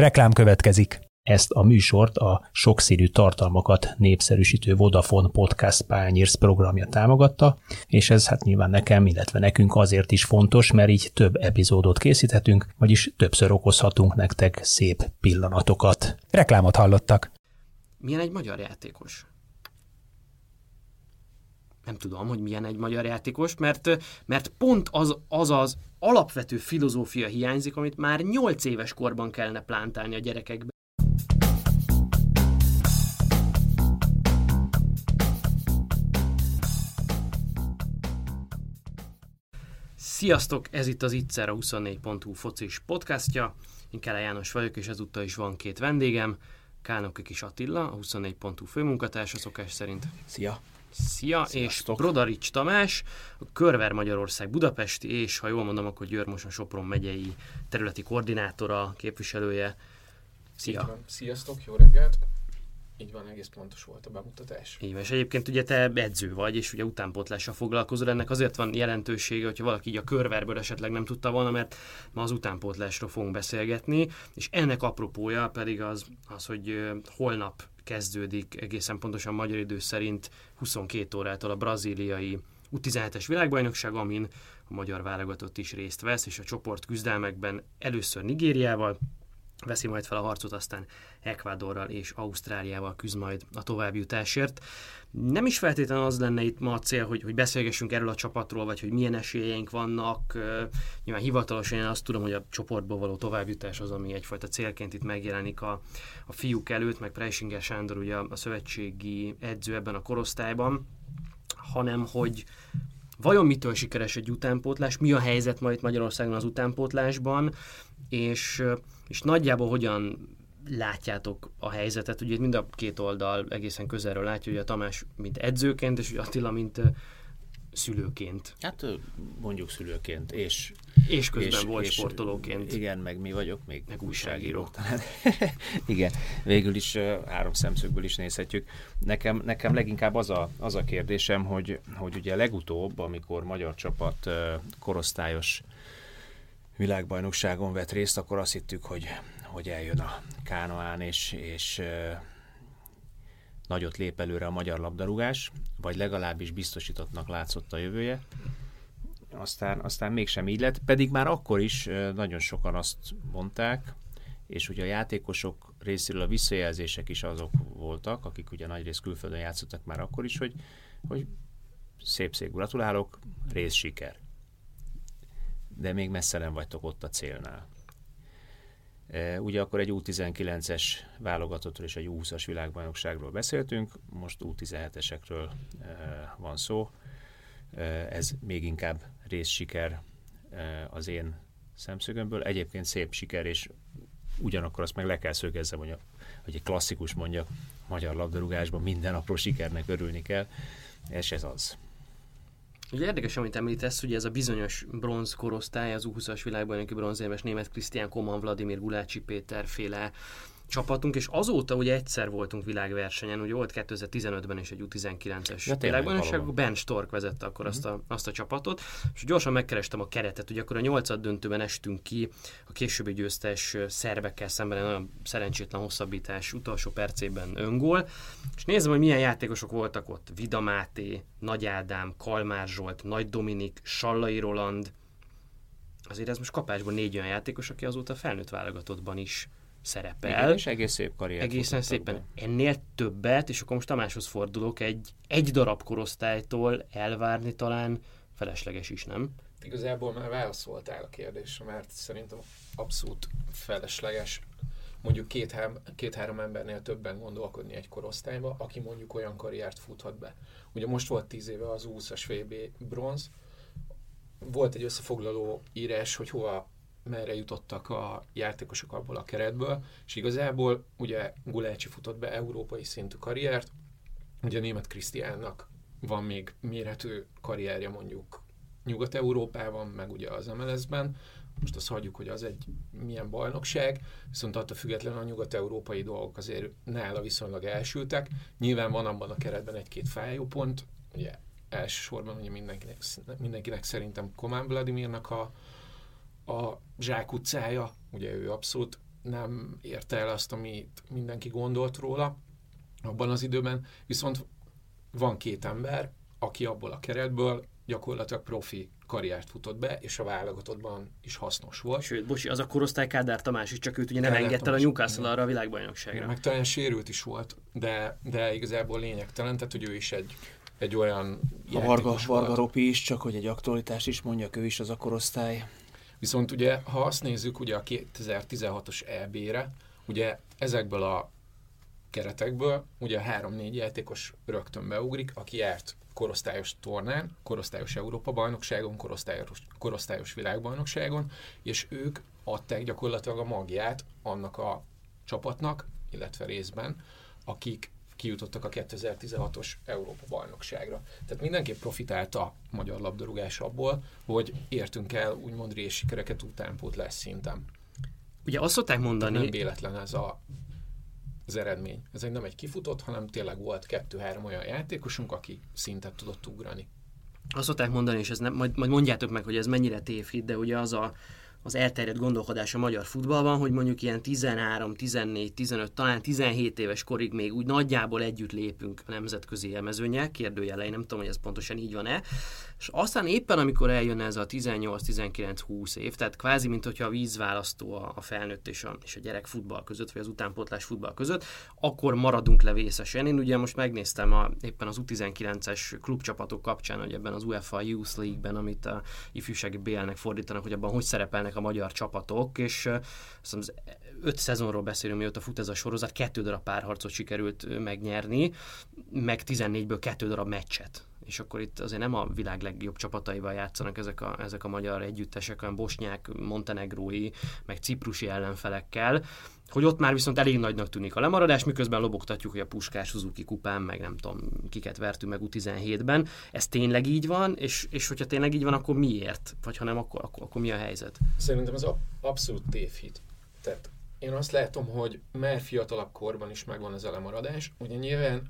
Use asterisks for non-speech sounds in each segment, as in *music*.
Reklám következik. Ezt a műsort a sokszínű tartalmakat népszerűsítő Vodafone Podcast Pányérsz programja támogatta, és ez hát nyilván nekem, illetve nekünk azért is fontos, mert így több epizódot készíthetünk, vagyis többször okozhatunk nektek szép pillanatokat. Reklámot hallottak. Milyen egy magyar játékos? nem tudom, hogy milyen egy magyar játékos, mert, mert pont az, az az alapvető filozófia hiányzik, amit már 8 éves korban kellene plántálni a gyerekekbe. Sziasztok, ez itt az Ittszer a 24.hu focis podcastja. Én Kele János vagyok, és ezúttal is van két vendégem. Kálnoki Kis Attila, a 24.hu főmunkatársa szokás szerint. Szia! Szia, Sziasztok. és Brodarics Tamás, a Körver Magyarország Budapesti, és ha jól mondom, akkor Győrmoson Sopron megyei területi koordinátora, képviselője. Szia! Sziasztok, jó reggelt! Így van, egész pontos volt a bemutatás. Így van, és egyébként ugye te edző vagy, és ugye utánpótlással foglalkozol, ennek azért van jelentősége, hogyha valaki így a körverből esetleg nem tudta volna, mert ma az utánpótlásról fogunk beszélgetni, és ennek apropója pedig az, az hogy holnap kezdődik egészen pontosan magyar idő szerint 22 órától a brazíliai U17-es világbajnokság, amin a magyar válogatott is részt vesz, és a csoport küzdelmekben először Nigériával, veszi majd fel a harcot, aztán Ekvádorral és Ausztráliával küzd majd a továbbjutásért. Nem is feltétlenül az lenne itt ma a cél, hogy, hogy beszélgessünk erről a csapatról, vagy hogy milyen esélyeink vannak. Nyilván hivatalosan én azt tudom, hogy a csoportból való továbbjutás az, ami egyfajta célként itt megjelenik a, a fiúk előtt, meg Preisinger Sándor ugye a szövetségi edző ebben a korosztályban, hanem hogy vajon mitől sikeres egy utánpótlás, mi a helyzet ma itt Magyarországon az utánpótlásban, és, és nagyjából hogyan látjátok a helyzetet, ugye mind a két oldal egészen közelről látja, hogy a Tamás mint edzőként, és ugye Attila mint szülőként. Hát mondjuk szülőként, és... És közben és, volt és, sportolóként. Igen, meg mi vagyok, még meg újságíró talán. *laughs* igen, végül is három szemszögből is nézhetjük. Nekem, nekem leginkább az a, az a kérdésem, hogy, hogy ugye legutóbb, amikor magyar csapat korosztályos világbajnokságon vett részt, akkor azt hittük, hogy, hogy eljön a Kánoán, és, és nagyot lép előre a magyar labdarúgás, vagy legalábbis biztosítottnak látszott a jövője. Aztán, aztán mégsem így lett, pedig már akkor is nagyon sokan azt mondták, és ugye a játékosok részéről a visszajelzések is azok voltak, akik ugye nagyrészt külföldön játszottak már akkor is, hogy, hogy szép-szép gratulálok, rész siker. De még messze nem vagytok ott a célnál. E, ugye akkor egy U19-es válogatottról és egy U20-as világbajnokságról beszéltünk, most U17-esekről e, van szó. E, ez még inkább részsiker az én szemszögömből. Egyébként szép siker, és ugyanakkor azt meg le kell szögezzem, hogy, a, hogy egy klasszikus mondja, magyar labdarúgásban minden apró sikernek örülni kell, és ez az. Ugye érdekes, amit említesz, ugye ez a bizonyos bronz korosztály, az U20-as világbajnoki bronzérmes német Krisztián Koman, Vladimir Gulácsi Péter féle csapatunk, és azóta ugye egyszer voltunk világversenyen, ugye volt 2015-ben is egy U19-es ja, világbajnokság, Ben Stork vezette akkor uh-huh. azt, a, azt a csapatot, és gyorsan megkerestem a keretet, ugye akkor a nyolcad döntőben estünk ki a későbbi győztes szerbekkel szemben, nagyon szerencsétlen hosszabbítás utolsó percében öngól, és nézem, hogy milyen játékosok voltak ott, Vida Máté, Nagy Ádám, Kalmár Zsolt, Nagy Dominik, Sallai Roland, azért ez most kapásban négy olyan játékos, aki azóta felnőtt válogatottban is szerepel. Igen, és egész szép karrier. Egészen szépen. Be. Ennél többet, és akkor most Tamáshoz fordulok, egy, egy darab korosztálytól elvárni talán felesleges is, nem? Igazából már válaszoltál a kérdésre, mert szerintem abszolút felesleges mondjuk két-három két, embernél többen gondolkodni egy korosztályba, aki mondjuk olyan karriert futhat be. Ugye most volt tíz éve az 20-as VB bronz, volt egy összefoglaló írás, hogy hova merre jutottak a játékosok abból a keretből, és igazából ugye Gulácsi futott be európai szintű karriert, ugye német Krisztiánnak van még méretű karrierje mondjuk Nyugat-Európában, meg ugye az MLS-ben, most azt hagyjuk, hogy az egy milyen bajnokság, viszont attól függetlenül a nyugat-európai dolgok azért nála viszonylag elsültek. Nyilván van abban a keretben egy-két fájó pont, ugye elsősorban ugye mindenkinek, mindenkinek szerintem Komán Vladimirnak a, a Zsák utcája, ugye ő abszolút nem érte el azt, amit mindenki gondolt róla abban az időben, viszont van két ember, aki abból a keretből gyakorlatilag profi karriert futott be, és a válogatottban is hasznos volt. Sőt, bocsi, az a korosztály Kádár Tamás is, csak őt ugye nem Kádár engedte el a Tamás, Newcastle arra a világbajnokságra. Meg talán sérült is volt, de, de igazából lényegtelen, tehát hogy ő is egy, egy olyan A Varga, Varga. Ropi is, csak hogy egy aktualitást is mondjak, ő is az a korosztály. Viszont ugye, ha azt nézzük ugye a 2016-os EB-re, ugye ezekből a keretekből ugye a három-négy játékos rögtön beugrik, aki járt korosztályos tornán, korosztályos Európa-bajnokságon, korosztályos, korosztályos világbajnokságon, és ők adták gyakorlatilag a magját annak a csapatnak, illetve részben, akik kijutottak a 2016-os Európa-bajnokságra. Tehát mindenképp profitált a magyar labdarúgás abból, hogy értünk el úgymond részsikereket utánpótlás szinten. Ugye azt szokták mondani, nem véletlen ez a, az eredmény. Ez egy nem egy kifutott, hanem tényleg volt kettő-három olyan játékosunk, aki szintet tudott ugrani. azt szokták mondani, és ez nem, majd, majd mondjátok meg, hogy ez mennyire tévhit, de ugye az a, az elterjedt gondolkodás a magyar futballban, hogy mondjuk ilyen 13, 14, 15, talán 17 éves korig még úgy nagyjából együtt lépünk a nemzetközi élmezőnyel, kérdőjelei, nem tudom, hogy ez pontosan így van-e, és aztán éppen amikor eljön ez a 18, 19, 20 év, tehát kvázi, mint hogyha a vízválasztó a, felnőtt és a, és a gyerek futball között, vagy az utánpótlás futball között, akkor maradunk le vészesen. Én ugye most megnéztem a, éppen az U19-es klubcsapatok kapcsán, hogy ebben az UEFA Youth League-ben, amit a ifjúsági BL-nek fordítanak, hogy abban hogy szerepelnek a magyar csapatok, és azt hiszem, öt szezonról beszélünk, mióta fut ez a sorozat, kettő darab párharcot sikerült megnyerni, meg 14-ből kettő darab meccset és akkor itt azért nem a világ legjobb csapataival játszanak ezek a, ezek a magyar együttesek, olyan bosnyák, montenegrói, meg ciprusi ellenfelekkel, hogy ott már viszont elég nagynak tűnik a lemaradás, miközben lobogtatjuk, hogy a Puskás Suzuki kupán, meg nem tudom, kiket vertünk meg U17-ben. Ez tényleg így van, és, és hogyha tényleg így van, akkor miért? Vagy ha nem, akkor, akkor, akkor mi a helyzet? Szerintem ez ab- abszolút tévhit. Tehát én azt látom, hogy már fiatalabb korban is megvan ez a lemaradás. Ugye nyilván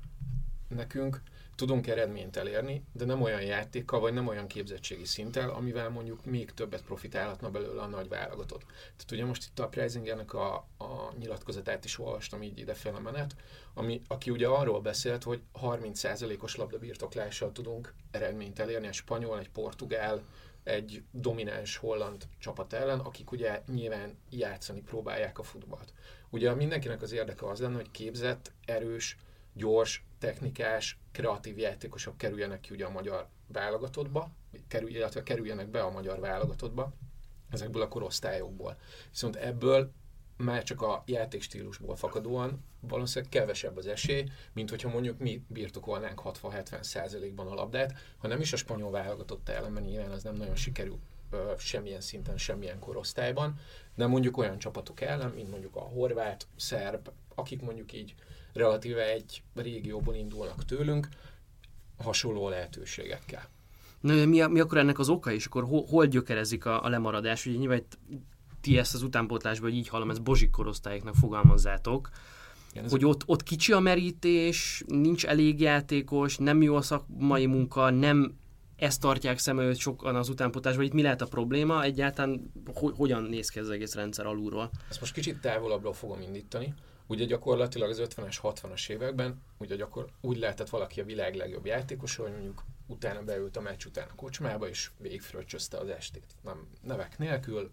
nekünk tudunk eredményt elérni, de nem olyan játékkal, vagy nem olyan képzettségi szinttel, amivel mondjuk még többet profitálhatna belőle a nagy válogatott. Tehát ugye most itt a Preisingernek a, a nyilatkozatát is olvastam így idefele menet, ami, aki ugye arról beszélt, hogy 30%-os labdabirtoklással tudunk eredményt elérni, egy spanyol, egy portugál, egy domináns holland csapat ellen, akik ugye nyilván játszani próbálják a futballt. Ugye mindenkinek az érdeke az lenne, hogy képzett, erős, gyors, technikás, kreatív játékosok kerüljenek ki ugye a magyar válogatottba, kerül, illetve kerüljenek be a magyar válogatottba ezekből a korosztályokból. Viszont ebből már csak a játékstílusból fakadóan valószínűleg kevesebb az esély, mint hogyha mondjuk mi birtokolnánk 60-70 százalékban a labdát, ha nem is a spanyol válogatott ellen, mert nyilván az nem nagyon sikerül ö, semmilyen szinten, semmilyen korosztályban, de mondjuk olyan csapatok ellen, mint mondjuk a horvát, szerb, akik mondjuk így relatíve egy régióból indulnak tőlünk, hasonló lehetőségekkel. Na, mi, a, mi akkor ennek az oka, és akkor hol, hol gyökerezik a, a lemaradás? Ugye nyilván ti ezt az utánpótlásban, hogy így hallom, ezt bozsik korosztályoknak fogalmazzátok, Igen, ez hogy ott, ott kicsi a merítés, nincs elég játékos, nem jó a szakmai munka, nem ezt tartják szem előtt sokan az utánpótlásban, itt mi lehet a probléma, egyáltalán ho- hogyan néz ki ez az egész rendszer alulról? Ezt most kicsit távolabbról fogom indítani. Ugye gyakorlatilag az 50-es, 60-as években ugye gyakor, úgy lehetett valaki a világ legjobb játékosa, hogy mondjuk utána beült a meccs után a kocsmába, és végigfröccsözte az estét. Nem nevek nélkül,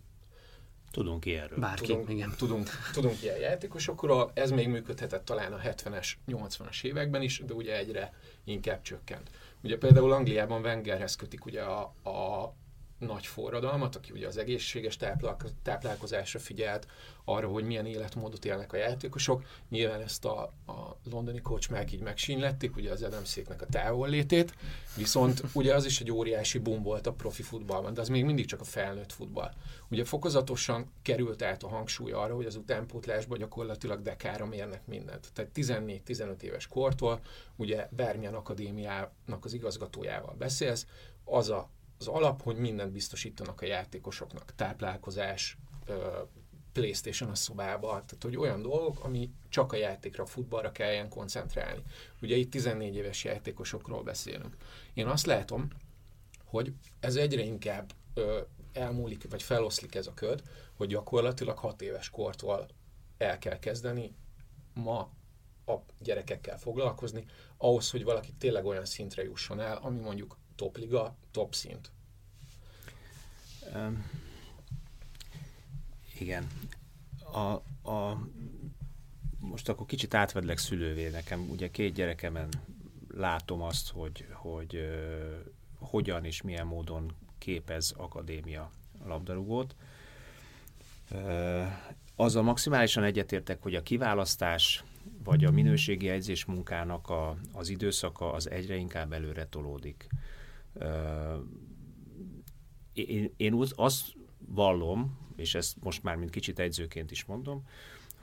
Tudunk ilyenről. Bárki, tudunk, igen. tudunk, tudunk ilyen játékosokról. Ez még működhetett talán a 70-es, 80-as években is, de ugye egyre inkább csökkent. Ugye például Angliában Wengerhez kötik ugye a, a nagy forradalmat, aki ugye az egészséges táplálko- táplálkozásra figyelt, arra, hogy milyen életmódot élnek a játékosok. Nyilván ezt a, a londoni kocsmák így megsínlették, ugye az Adamszéknek a távollétét, viszont ugye az is egy óriási boom volt a profi futballban, de az még mindig csak a felnőtt futball. Ugye fokozatosan került át a hangsúly arra, hogy az utánpótlásban gyakorlatilag dekára mérnek mindent. Tehát 14-15 éves kortól, ugye bármilyen akadémiának az igazgatójával beszélsz, az a az alap, hogy mindent biztosítanak a játékosoknak. Táplálkozás, Playstation a szobába, tehát hogy olyan dolgok, ami csak a játékra, a futballra kelljen koncentrálni. Ugye itt 14 éves játékosokról beszélünk. Én azt látom, hogy ez egyre inkább ö, elmúlik, vagy feloszlik ez a köd, hogy gyakorlatilag 6 éves kortól el kell kezdeni ma a gyerekekkel foglalkozni, ahhoz, hogy valaki tényleg olyan szintre jusson el, ami mondjuk topliga, top szint. Um, igen. A, a, most akkor kicsit átvedlek szülővé nekem. Ugye két gyerekemen látom azt, hogy, hogy uh, hogyan és milyen módon képez akadémia labdarúgót. Uh, azzal maximálisan egyetértek, hogy a kiválasztás vagy a minőségi edzés munkának a, az időszaka az egyre inkább előre tolódik. Én, én azt vallom, és ezt most már mint kicsit edzőként is mondom,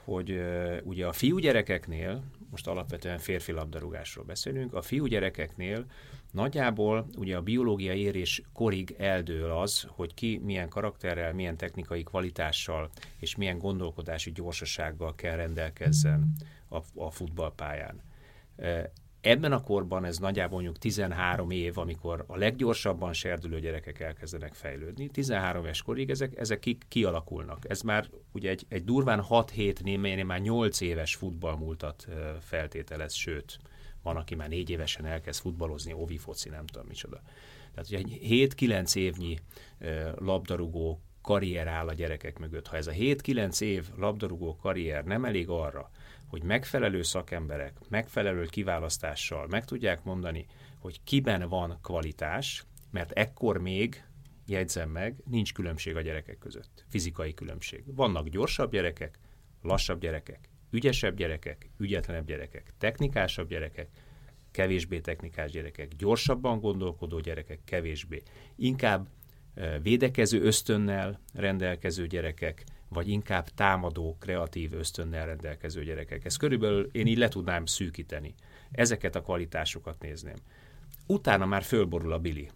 hogy ugye a fiúgyerekeknél, most alapvetően férfi labdarúgásról beszélünk, a fiúgyerekeknél nagyjából ugye a biológiai érés korig eldől az, hogy ki milyen karakterrel, milyen technikai kvalitással és milyen gondolkodási gyorsasággal kell rendelkezzen a, a futballpályán. Ebben a korban ez nagyjából mondjuk 13 év, amikor a leggyorsabban serdülő gyerekek elkezdenek fejlődni. 13 éves korig ezek, ezek ki, kialakulnak. Ez már ugye egy, egy durván 6-7, némelynél már 8 éves futballmúltat feltételez, sőt, van, aki már 4 évesen elkezd futballozni, ovi foci, nem tudom micsoda. Tehát ugye egy 7-9 évnyi labdarúgó karrier áll a gyerekek mögött. Ha ez a 7-9 év labdarúgó karrier nem elég arra, hogy megfelelő szakemberek, megfelelő kiválasztással meg tudják mondani, hogy kiben van kvalitás, mert ekkor még, jegyzem meg, nincs különbség a gyerekek között. Fizikai különbség. Vannak gyorsabb gyerekek, lassabb gyerekek, ügyesebb gyerekek, ügyetlenebb gyerekek, technikásabb gyerekek, kevésbé technikás gyerekek, gyorsabban gondolkodó gyerekek, kevésbé. Inkább védekező ösztönnel rendelkező gyerekek, vagy inkább támadó, kreatív ösztönnel rendelkező gyerekek. Ezt körülbelül én így le tudnám szűkíteni. Ezeket a kvalitásokat nézném. Utána már fölborul a bili.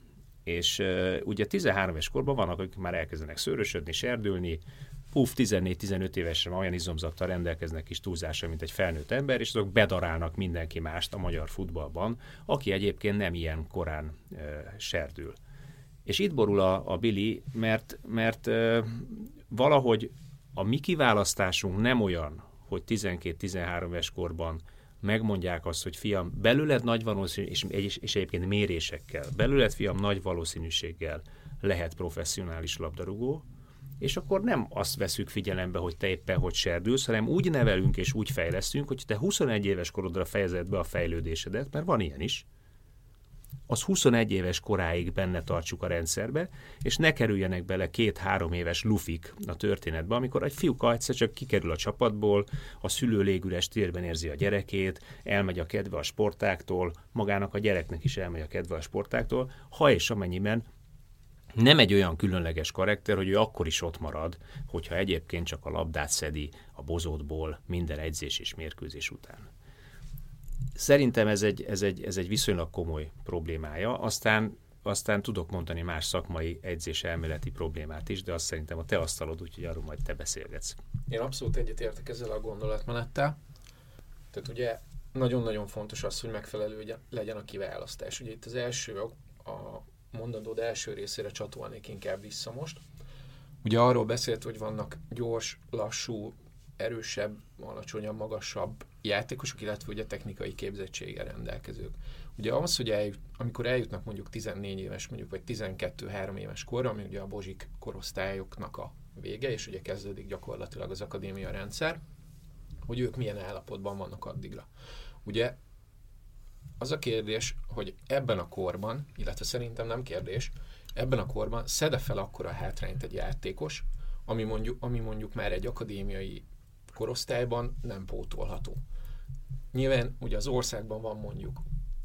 És uh, ugye 13 éves korban vannak, akik már elkezdenek szőrösödni, serdülni, puf, 14-15 évesen olyan izomzattal rendelkeznek is túlzásra, mint egy felnőtt ember, és azok bedarálnak mindenki mást a magyar futballban, aki egyébként nem ilyen korán uh, serdül. És itt borul a, a Billy, mert, mert uh, valahogy a mi kiválasztásunk nem olyan, hogy 12-13 éves korban megmondják azt, hogy fiam, belőled nagy valószínűség, és, és egyébként mérésekkel, belőled fiam nagy valószínűséggel lehet professzionális labdarúgó, és akkor nem azt veszük figyelembe, hogy te éppen hogy serdülsz, hanem úgy nevelünk és úgy fejlesztünk, hogy te 21 éves korodra fejezed be a fejlődésedet, mert van ilyen is, az 21 éves koráig benne tartsuk a rendszerbe, és ne kerüljenek bele két-három éves lufik a történetbe, amikor egy fiúka egyszer csak kikerül a csapatból, a szülő légüres térben érzi a gyerekét, elmegy a kedve a sportáktól, magának a gyereknek is elmegy a kedve a sportáktól, ha és amennyiben nem egy olyan különleges karakter, hogy ő akkor is ott marad, hogyha egyébként csak a labdát szedi a bozótból minden edzés és mérkőzés után. Szerintem ez egy, ez egy, ez egy viszonylag komoly problémája. Aztán aztán tudok mondani más szakmai edzés elméleti problémát is, de azt szerintem a te asztalod, úgyhogy arról majd te beszélgetsz. Én abszolút egyetértek ezzel a gondolatmenettel. Tehát ugye nagyon-nagyon fontos az, hogy megfelelő legyen a kiválasztás. Ugye itt az első, a mondandód első részére csatolnék inkább vissza most. Ugye arról beszélt, hogy vannak gyors, lassú, erősebb, alacsonyabb, magasabb játékosok, illetve ugye technikai képzettséggel rendelkezők. Ugye az, hogy eljut, amikor eljutnak mondjuk 14 éves, mondjuk vagy 12-3 éves korra, ami ugye a bozsik korosztályoknak a vége, és ugye kezdődik gyakorlatilag az akadémia rendszer, hogy ők milyen állapotban vannak addigra. Ugye az a kérdés, hogy ebben a korban, illetve szerintem nem kérdés, ebben a korban szede fel akkor a hátrányt egy játékos, ami mondjuk, ami mondjuk már egy akadémiai korosztályban nem pótolható. Nyilván ugye az országban van mondjuk,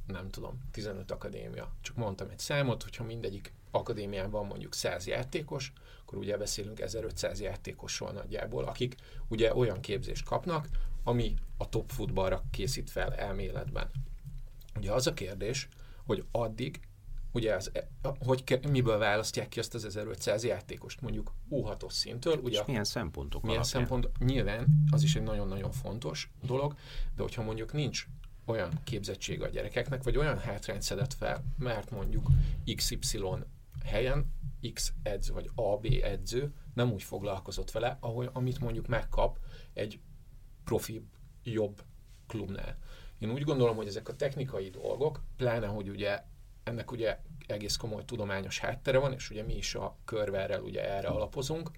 nem tudom, 15 akadémia. Csak mondtam egy számot, hogyha mindegyik akadémiában van mondjuk 100 játékos, akkor ugye beszélünk 1500 játékosról nagyjából, akik ugye olyan képzést kapnak, ami a top futballra készít fel elméletben. Ugye az a kérdés, hogy addig ugye az, e, hogy ke, miből választják ki azt az 1500 játékost, mondjuk U6-os szintől. Ugye És milyen szempontok Milyen alapján? szempont? Nyilván az is egy nagyon-nagyon fontos dolog, de hogyha mondjuk nincs olyan képzettség a gyerekeknek, vagy olyan hátrányt szedett fel, mert mondjuk XY helyen X edző, vagy AB edző nem úgy foglalkozott vele, ahol, amit mondjuk megkap egy profi, jobb klubnál. Én úgy gondolom, hogy ezek a technikai dolgok, pláne, hogy ugye ennek ugye egész komoly tudományos háttere van, és ugye mi is a körverrel ugye erre alapozunk,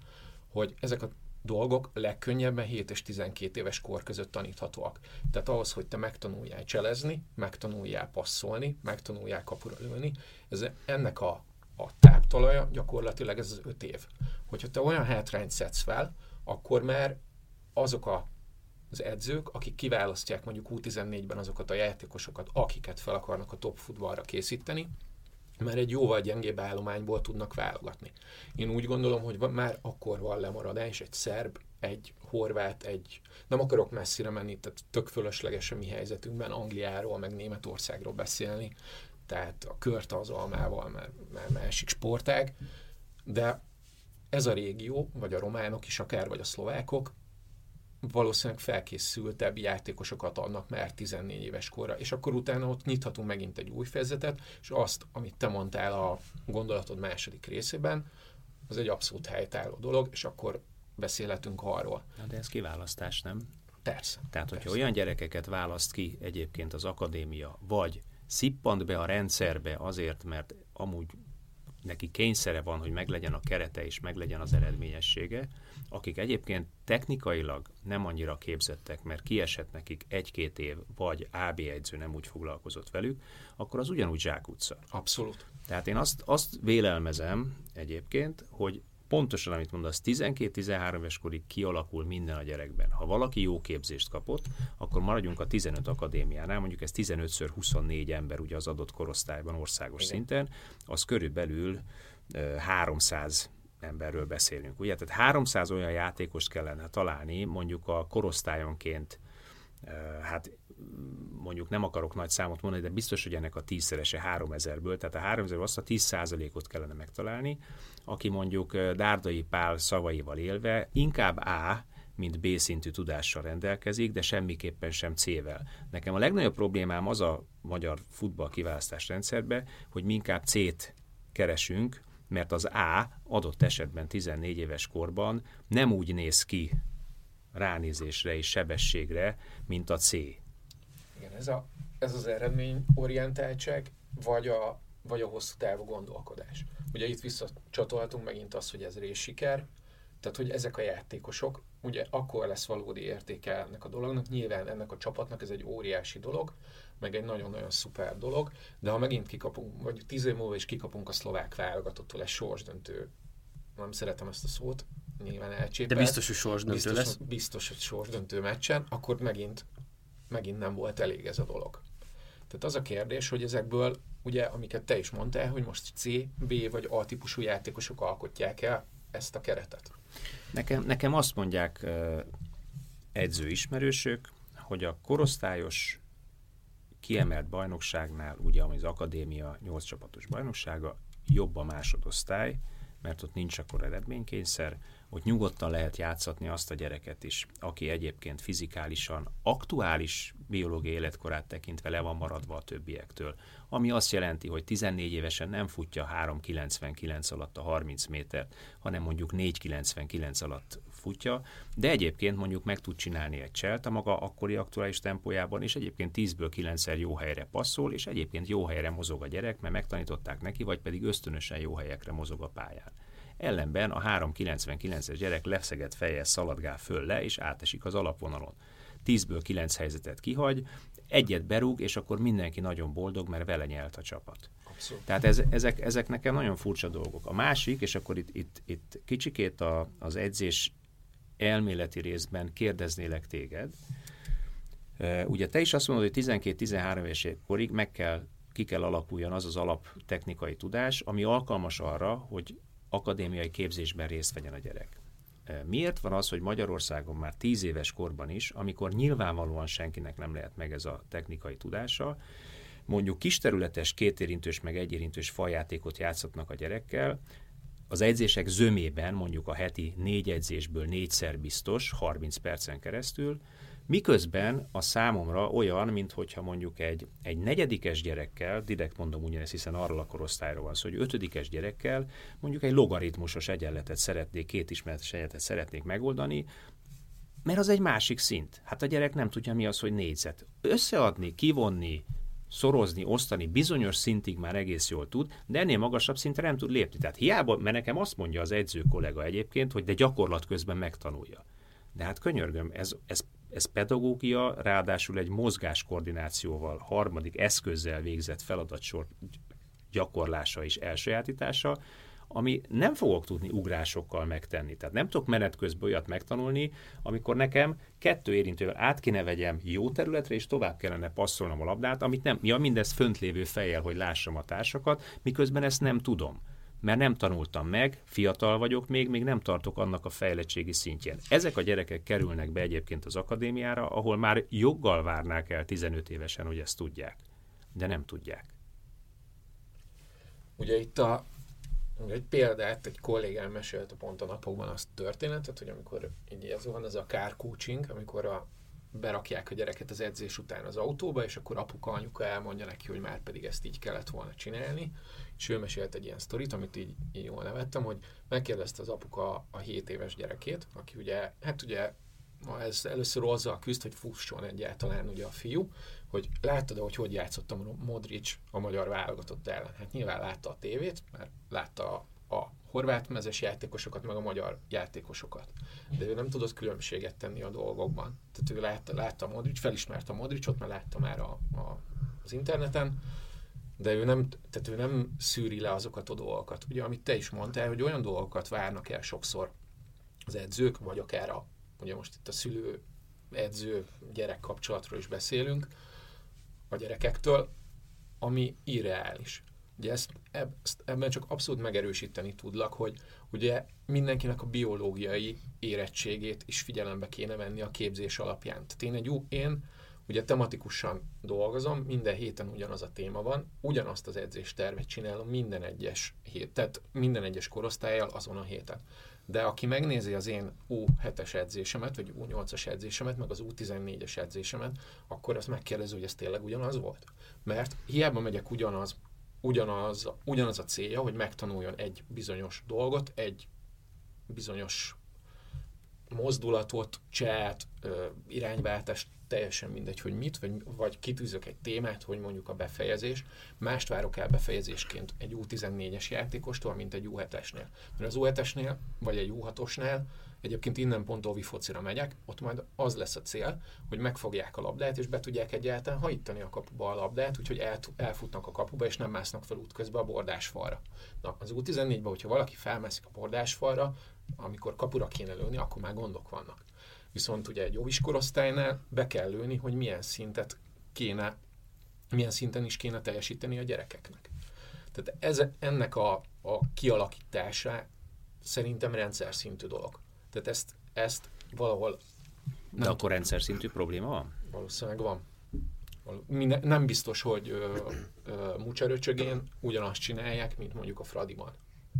hogy ezek a dolgok legkönnyebben 7 és 12 éves kor között taníthatóak. Tehát ahhoz, hogy te megtanuljál cselezni, megtanuljál passzolni, megtanuljál kapura lőni, ez ennek a, a táptalaja gyakorlatilag ez az 5 év. Hogyha te olyan hátrányt szedsz fel, akkor már azok a az edzők, akik kiválasztják mondjuk U14-ben azokat a játékosokat, akiket fel akarnak a top futballra készíteni, mert egy jóval gyengébb állományból tudnak válogatni. Én úgy gondolom, hogy már akkor van lemaradás, egy szerb, egy horvát, egy... Nem akarok messzire menni, tehát tök fölösleges a mi helyzetünkben Angliáról, meg Németországról beszélni, tehát a kört az almával, mert, mert másik sportág, de ez a régió, vagy a románok is akár, vagy a szlovákok, valószínűleg felkészültebb játékosokat adnak már 14 éves korra, és akkor utána ott nyithatunk megint egy új fejezetet, és azt, amit te mondtál a gondolatod második részében, az egy abszolút helytálló dolog, és akkor beszélhetünk arról. Na de ez kiválasztás, nem? Persze. Tehát, hogyha persze. olyan gyerekeket választ ki egyébként az akadémia, vagy szippant be a rendszerbe azért, mert amúgy neki kényszere van, hogy meglegyen a kerete és meglegyen az eredményessége, akik egyébként technikailag nem annyira képzettek, mert kiesett nekik egy-két év, vagy AB edző nem úgy foglalkozott velük, akkor az ugyanúgy zsákutca. Abszolút. Tehát én azt, azt vélelmezem egyébként, hogy pontosan, amit mondasz, 12-13 éves korig kialakul minden a gyerekben. Ha valaki jó képzést kapott, akkor maradjunk a 15 akadémiánál, mondjuk ez 15-24 ember ugye az adott korosztályban országos Igen. szinten, az körülbelül 300 emberről beszélünk. Ugye? Tehát 300 olyan játékost kellene találni, mondjuk a korosztályonként, hát mondjuk nem akarok nagy számot mondani, de biztos, hogy ennek a tízszerese 3000-ből, tehát a 3000 azt a 10%-ot kellene megtalálni, aki mondjuk Dárdai Pál szavaival élve inkább A, mint B szintű tudással rendelkezik, de semmiképpen sem C-vel. Nekem a legnagyobb problémám az a magyar futball kiválasztás rendszerbe, hogy mi inkább C-t keresünk, mert az A adott esetben 14 éves korban nem úgy néz ki ránézésre és sebességre, mint a C. Igen, ez, a, ez az eredményorientáltság, vagy a, vagy a hosszú távú gondolkodás. Ugye itt visszacsatolhatunk megint az, hogy ez siker, tehát hogy ezek a játékosok, ugye akkor lesz valódi értéke ennek a dolognak, nyilván ennek a csapatnak ez egy óriási dolog, meg egy nagyon-nagyon szuper dolog, de ha megint kikapunk, vagy tíz év múlva is kikapunk a szlovák válogatottól egy sorsdöntő, nem szeretem ezt a szót, nyilván elcsépelt. De biztos, hogy sorsdöntő biztos, lesz. Biztos, hogy sorsdöntő meccsen, akkor megint, megint nem volt elég ez a dolog. Tehát az a kérdés, hogy ezekből, ugye, amiket te is mondtál, hogy most C, B vagy A típusú játékosok alkotják el ezt a keretet. Nekem, nekem azt mondják uh, edzőismerősök, hogy a korosztályos kiemelt bajnokságnál, ugye ami az akadémia 8 csapatos bajnoksága, jobb a másodosztály, mert ott nincs akkor eredménykényszer, hogy nyugodtan lehet játszatni azt a gyereket is, aki egyébként fizikálisan aktuális biológiai életkorát tekintve le van maradva a többiektől. Ami azt jelenti, hogy 14 évesen nem futja 3,99 alatt a 30 métert, hanem mondjuk 4,99 alatt futja, de egyébként mondjuk meg tud csinálni egy cselt a maga akkori aktuális tempójában, és egyébként 10-ből 9-szer jó helyre passzol, és egyébként jó helyre mozog a gyerek, mert megtanították neki, vagy pedig ösztönösen jó helyekre mozog a pályán. Ellenben a 399-es gyerek leszegett fejjel szaladgál föl le, és átesik az alapvonalon. 10-ből 9 helyzetet kihagy, egyet berúg, és akkor mindenki nagyon boldog, mert vele nyelt a csapat. Abszolút. Tehát ez, ezek, ezek nekem nagyon furcsa dolgok. A másik, és akkor itt, itt, itt kicsikét a, az edzés elméleti részben kérdeznélek téged. Ugye te is azt mondod, hogy 12-13 éves korig meg kell, ki kell alakuljon az az alaptechnikai tudás, ami alkalmas arra, hogy akadémiai képzésben részt vegyen a gyerek. Miért van az, hogy Magyarországon már 10 éves korban is, amikor nyilvánvalóan senkinek nem lehet meg ez a technikai tudása, mondjuk kisterületes, kétérintős meg egyérintős fajjátékot játszhatnak a gyerekkel, az edzések zömében mondjuk a heti négy edzésből négyszer biztos, 30 percen keresztül, miközben a számomra olyan, mint hogyha mondjuk egy, egy negyedikes gyerekkel, direkt mondom ugyanezt, hiszen arról a korosztályról van szó, hogy ötödikes gyerekkel mondjuk egy logaritmusos egyenletet szeretnék, két ismeretes egyenletet szeretnék megoldani, mert az egy másik szint. Hát a gyerek nem tudja, mi az, hogy négyzet. Összeadni, kivonni, szorozni, osztani bizonyos szintig már egész jól tud, de ennél magasabb szintre nem tud lépni. Tehát hiába, mert nekem azt mondja az edző kollega egyébként, hogy de gyakorlat közben megtanulja. De hát könyörgöm, ez, ez, ez pedagógia, ráadásul egy mozgáskoordinációval, harmadik eszközzel végzett feladatsor gyakorlása és elsajátítása, ami nem fogok tudni ugrásokkal megtenni. Tehát nem tudok menet közben olyat megtanulni, amikor nekem kettő érintővel át kéne vegyem jó területre, és tovább kellene passzolnom a labdát, amit nem, ja, mindez fönt lévő fejjel, hogy lássam a társakat, miközben ezt nem tudom mert nem tanultam meg, fiatal vagyok még, még nem tartok annak a fejlettségi szintjén. Ezek a gyerekek kerülnek be egyébként az akadémiára, ahol már joggal várnák el 15 évesen, hogy ezt tudják, de nem tudják. Ugye itt a, egy példát, egy kollégám mesélte pont a napokban azt történetet, hogy amikor így ez van, ez a car coaching, amikor a, berakják a gyereket az edzés után az autóba, és akkor apuka, anyuka elmondja neki, hogy már pedig ezt így kellett volna csinálni, és ő mesélt egy ilyen sztorit, amit így, így jól nevettem, hogy megkérdezte az apuka a 7 éves gyerekét, aki ugye, hát ugye ez először azzal küzd, hogy fusson egyáltalán ugye a fiú, hogy láttad, hogy hogy játszott a Modric a magyar válogatott ellen. Hát nyilván látta a tévét, mert látta a horvát mezes játékosokat, meg a magyar játékosokat. De ő nem tudott különbséget tenni a dolgokban. Tehát ő látta, látta a Modric, felismerte a Modricot, mert látta már a, a, az interneten, de ő nem, tehát ő nem szűri le azokat a dolgokat. Ugye, amit te is mondtál, hogy olyan dolgokat várnak el sokszor az edzők, vagy akár a, ugye most itt a szülő edző gyerek kapcsolatról is beszélünk, a gyerekektől, ami irreális. Ugye ezt, ezt ebben csak abszolút megerősíteni tudlak, hogy ugye mindenkinek a biológiai érettségét is figyelembe kéne venni a képzés alapján. Tehát én, egy, én ugye tematikusan dolgozom, minden héten ugyanaz a téma van, ugyanazt az edzéstervet csinálom minden egyes hét, tehát minden egyes korosztályjal azon a héten. De aki megnézi az én U7-es edzésemet, vagy U8-as edzésemet, meg az U14-es edzésemet, akkor azt megkérdezi, hogy ez tényleg ugyanaz volt. Mert hiába megyek ugyanaz, ugyanaz, ugyanaz a célja, hogy megtanuljon egy bizonyos dolgot, egy bizonyos mozdulatot, cselt, irányváltást, teljesen mindegy, hogy mit, vagy, vagy kitűzök egy témát, hogy mondjuk a befejezés, mást várok el befejezésként egy U14-es játékostól, mint egy U7-esnél. Mert az U7-esnél, vagy egy U6-osnál Egyébként innen pont Ovi focira megyek, ott majd az lesz a cél, hogy megfogják a labdát, és be tudják egyáltalán hajtani a kapuba a labdát, úgyhogy el, elfutnak a kapuba, és nem másznak fel útközben a bordásfalra. Na, az U14-ben, hogyha valaki felmászik a bordásfalra, amikor kapura kéne lőni, akkor már gondok vannak. Viszont ugye egy óvis korosztálynál be kell lőni, hogy milyen szintet kéne, milyen szinten is kéne teljesíteni a gyerekeknek. Tehát ez, ennek a, a kialakítása szerintem rendszer szintű dolog. Tehát ezt, ezt valahol... De nem akkor rendszer szintű probléma van? Valószínűleg van. Minden, nem biztos, hogy ö, ö, mucseröcsögén ugyanazt csinálják, mint mondjuk a Fradiban.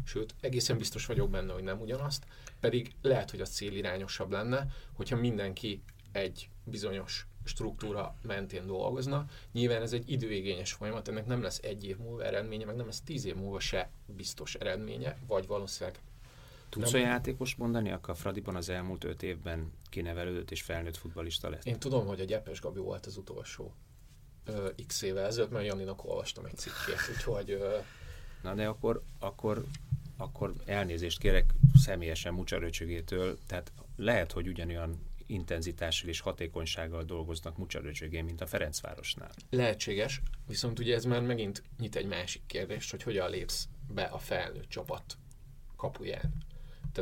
Sőt, egészen biztos vagyok benne, hogy nem ugyanazt, pedig lehet, hogy a cél irányosabb lenne, hogyha mindenki egy bizonyos struktúra mentén dolgozna. Nyilván ez egy időigényes folyamat, ennek nem lesz egy év múlva eredménye, meg nem lesz tíz év múlva se biztos eredménye, vagy valószínűleg Tudsz olyan játékos mondani, akkor a Fradiban az elmúlt öt évben kinevelődött és felnőtt futbalista lett? Én tudom, hogy a Gyepes Gabi volt az utolsó ö, x éve ezelőtt, mert Janinak olvastam egy cikkét, úgyhogy... Ö... Na de akkor, akkor, akkor elnézést kérek személyesen Mucsaröcsögétől, tehát lehet, hogy ugyanolyan intenzitással és hatékonysággal dolgoznak Mucsaröcsögén, mint a Ferencvárosnál. Lehetséges, viszont ugye ez már megint nyit egy másik kérdést, hogy hogyan lépsz be a felnőtt csapat kapuján.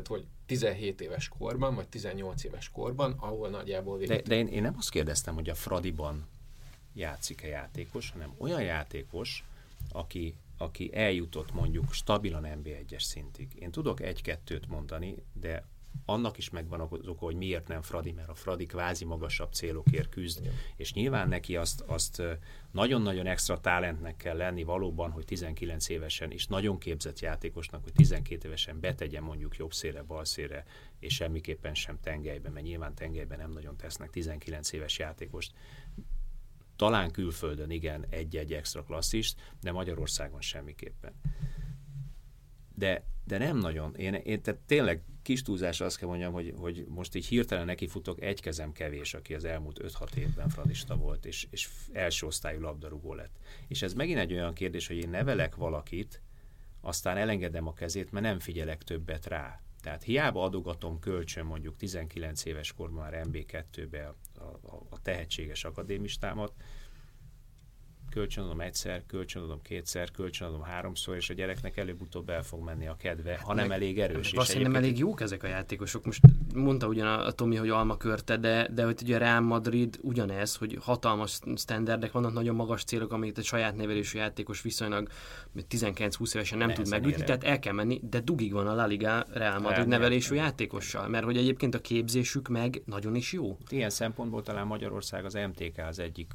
Tehát, hogy 17 éves korban, vagy 18 éves korban, ahol nagyjából végig... De, de én, én nem azt kérdeztem, hogy a Fradiban játszik-e játékos, hanem olyan játékos, aki, aki eljutott mondjuk stabilan NB1-es szintig. Én tudok egy-kettőt mondani, de annak is megvan az oka, hogy miért nem Fradi, mert a Fradi kvázi magasabb célokért küzd, Igen. és nyilván neki azt, azt nagyon-nagyon extra talentnek kell lenni valóban, hogy 19 évesen, és nagyon képzett játékosnak, hogy 12 évesen betegyen mondjuk jobb szére, bal szére, és semmiképpen sem tengelyben, mert nyilván tengelyben nem nagyon tesznek 19 éves játékost. Talán külföldön igen, egy-egy extra klasszist, de Magyarországon semmiképpen. De, de nem nagyon. Én, én tehát tényleg kis túlzás azt kell mondjam, hogy, hogy most így hirtelen nekifutok, egy kezem kevés, aki az elmúlt 5-6 évben fradista volt, és, és első osztályú labdarúgó lett. És ez megint egy olyan kérdés, hogy én nevelek valakit, aztán elengedem a kezét, mert nem figyelek többet rá. Tehát hiába adogatom kölcsön mondjuk 19 éves korban már MB2-be a, a, a tehetséges akadémistámat, kölcsönadom egyszer, kölcsönadom kétszer, kölcsönadom háromszor, és a gyereknek előbb-utóbb el fog menni a kedve, ha nem elég erős. Azt nem elég jók ezek a játékosok. Most mondta ugyan a, a Tomi, hogy alma körte, de, de hogy ugye Real Madrid ugyanez, hogy hatalmas standardek vannak, nagyon magas célok, amit egy saját nevelésű játékos viszonylag 19-20 évesen nem tud megütni, tehát el kell menni, de dugig van a La Liga Real Madrid Real nevelésű nem. játékossal, mert hogy egyébként a képzésük meg nagyon is jó. Ilyen szempontból talán Magyarország az MTK az egyik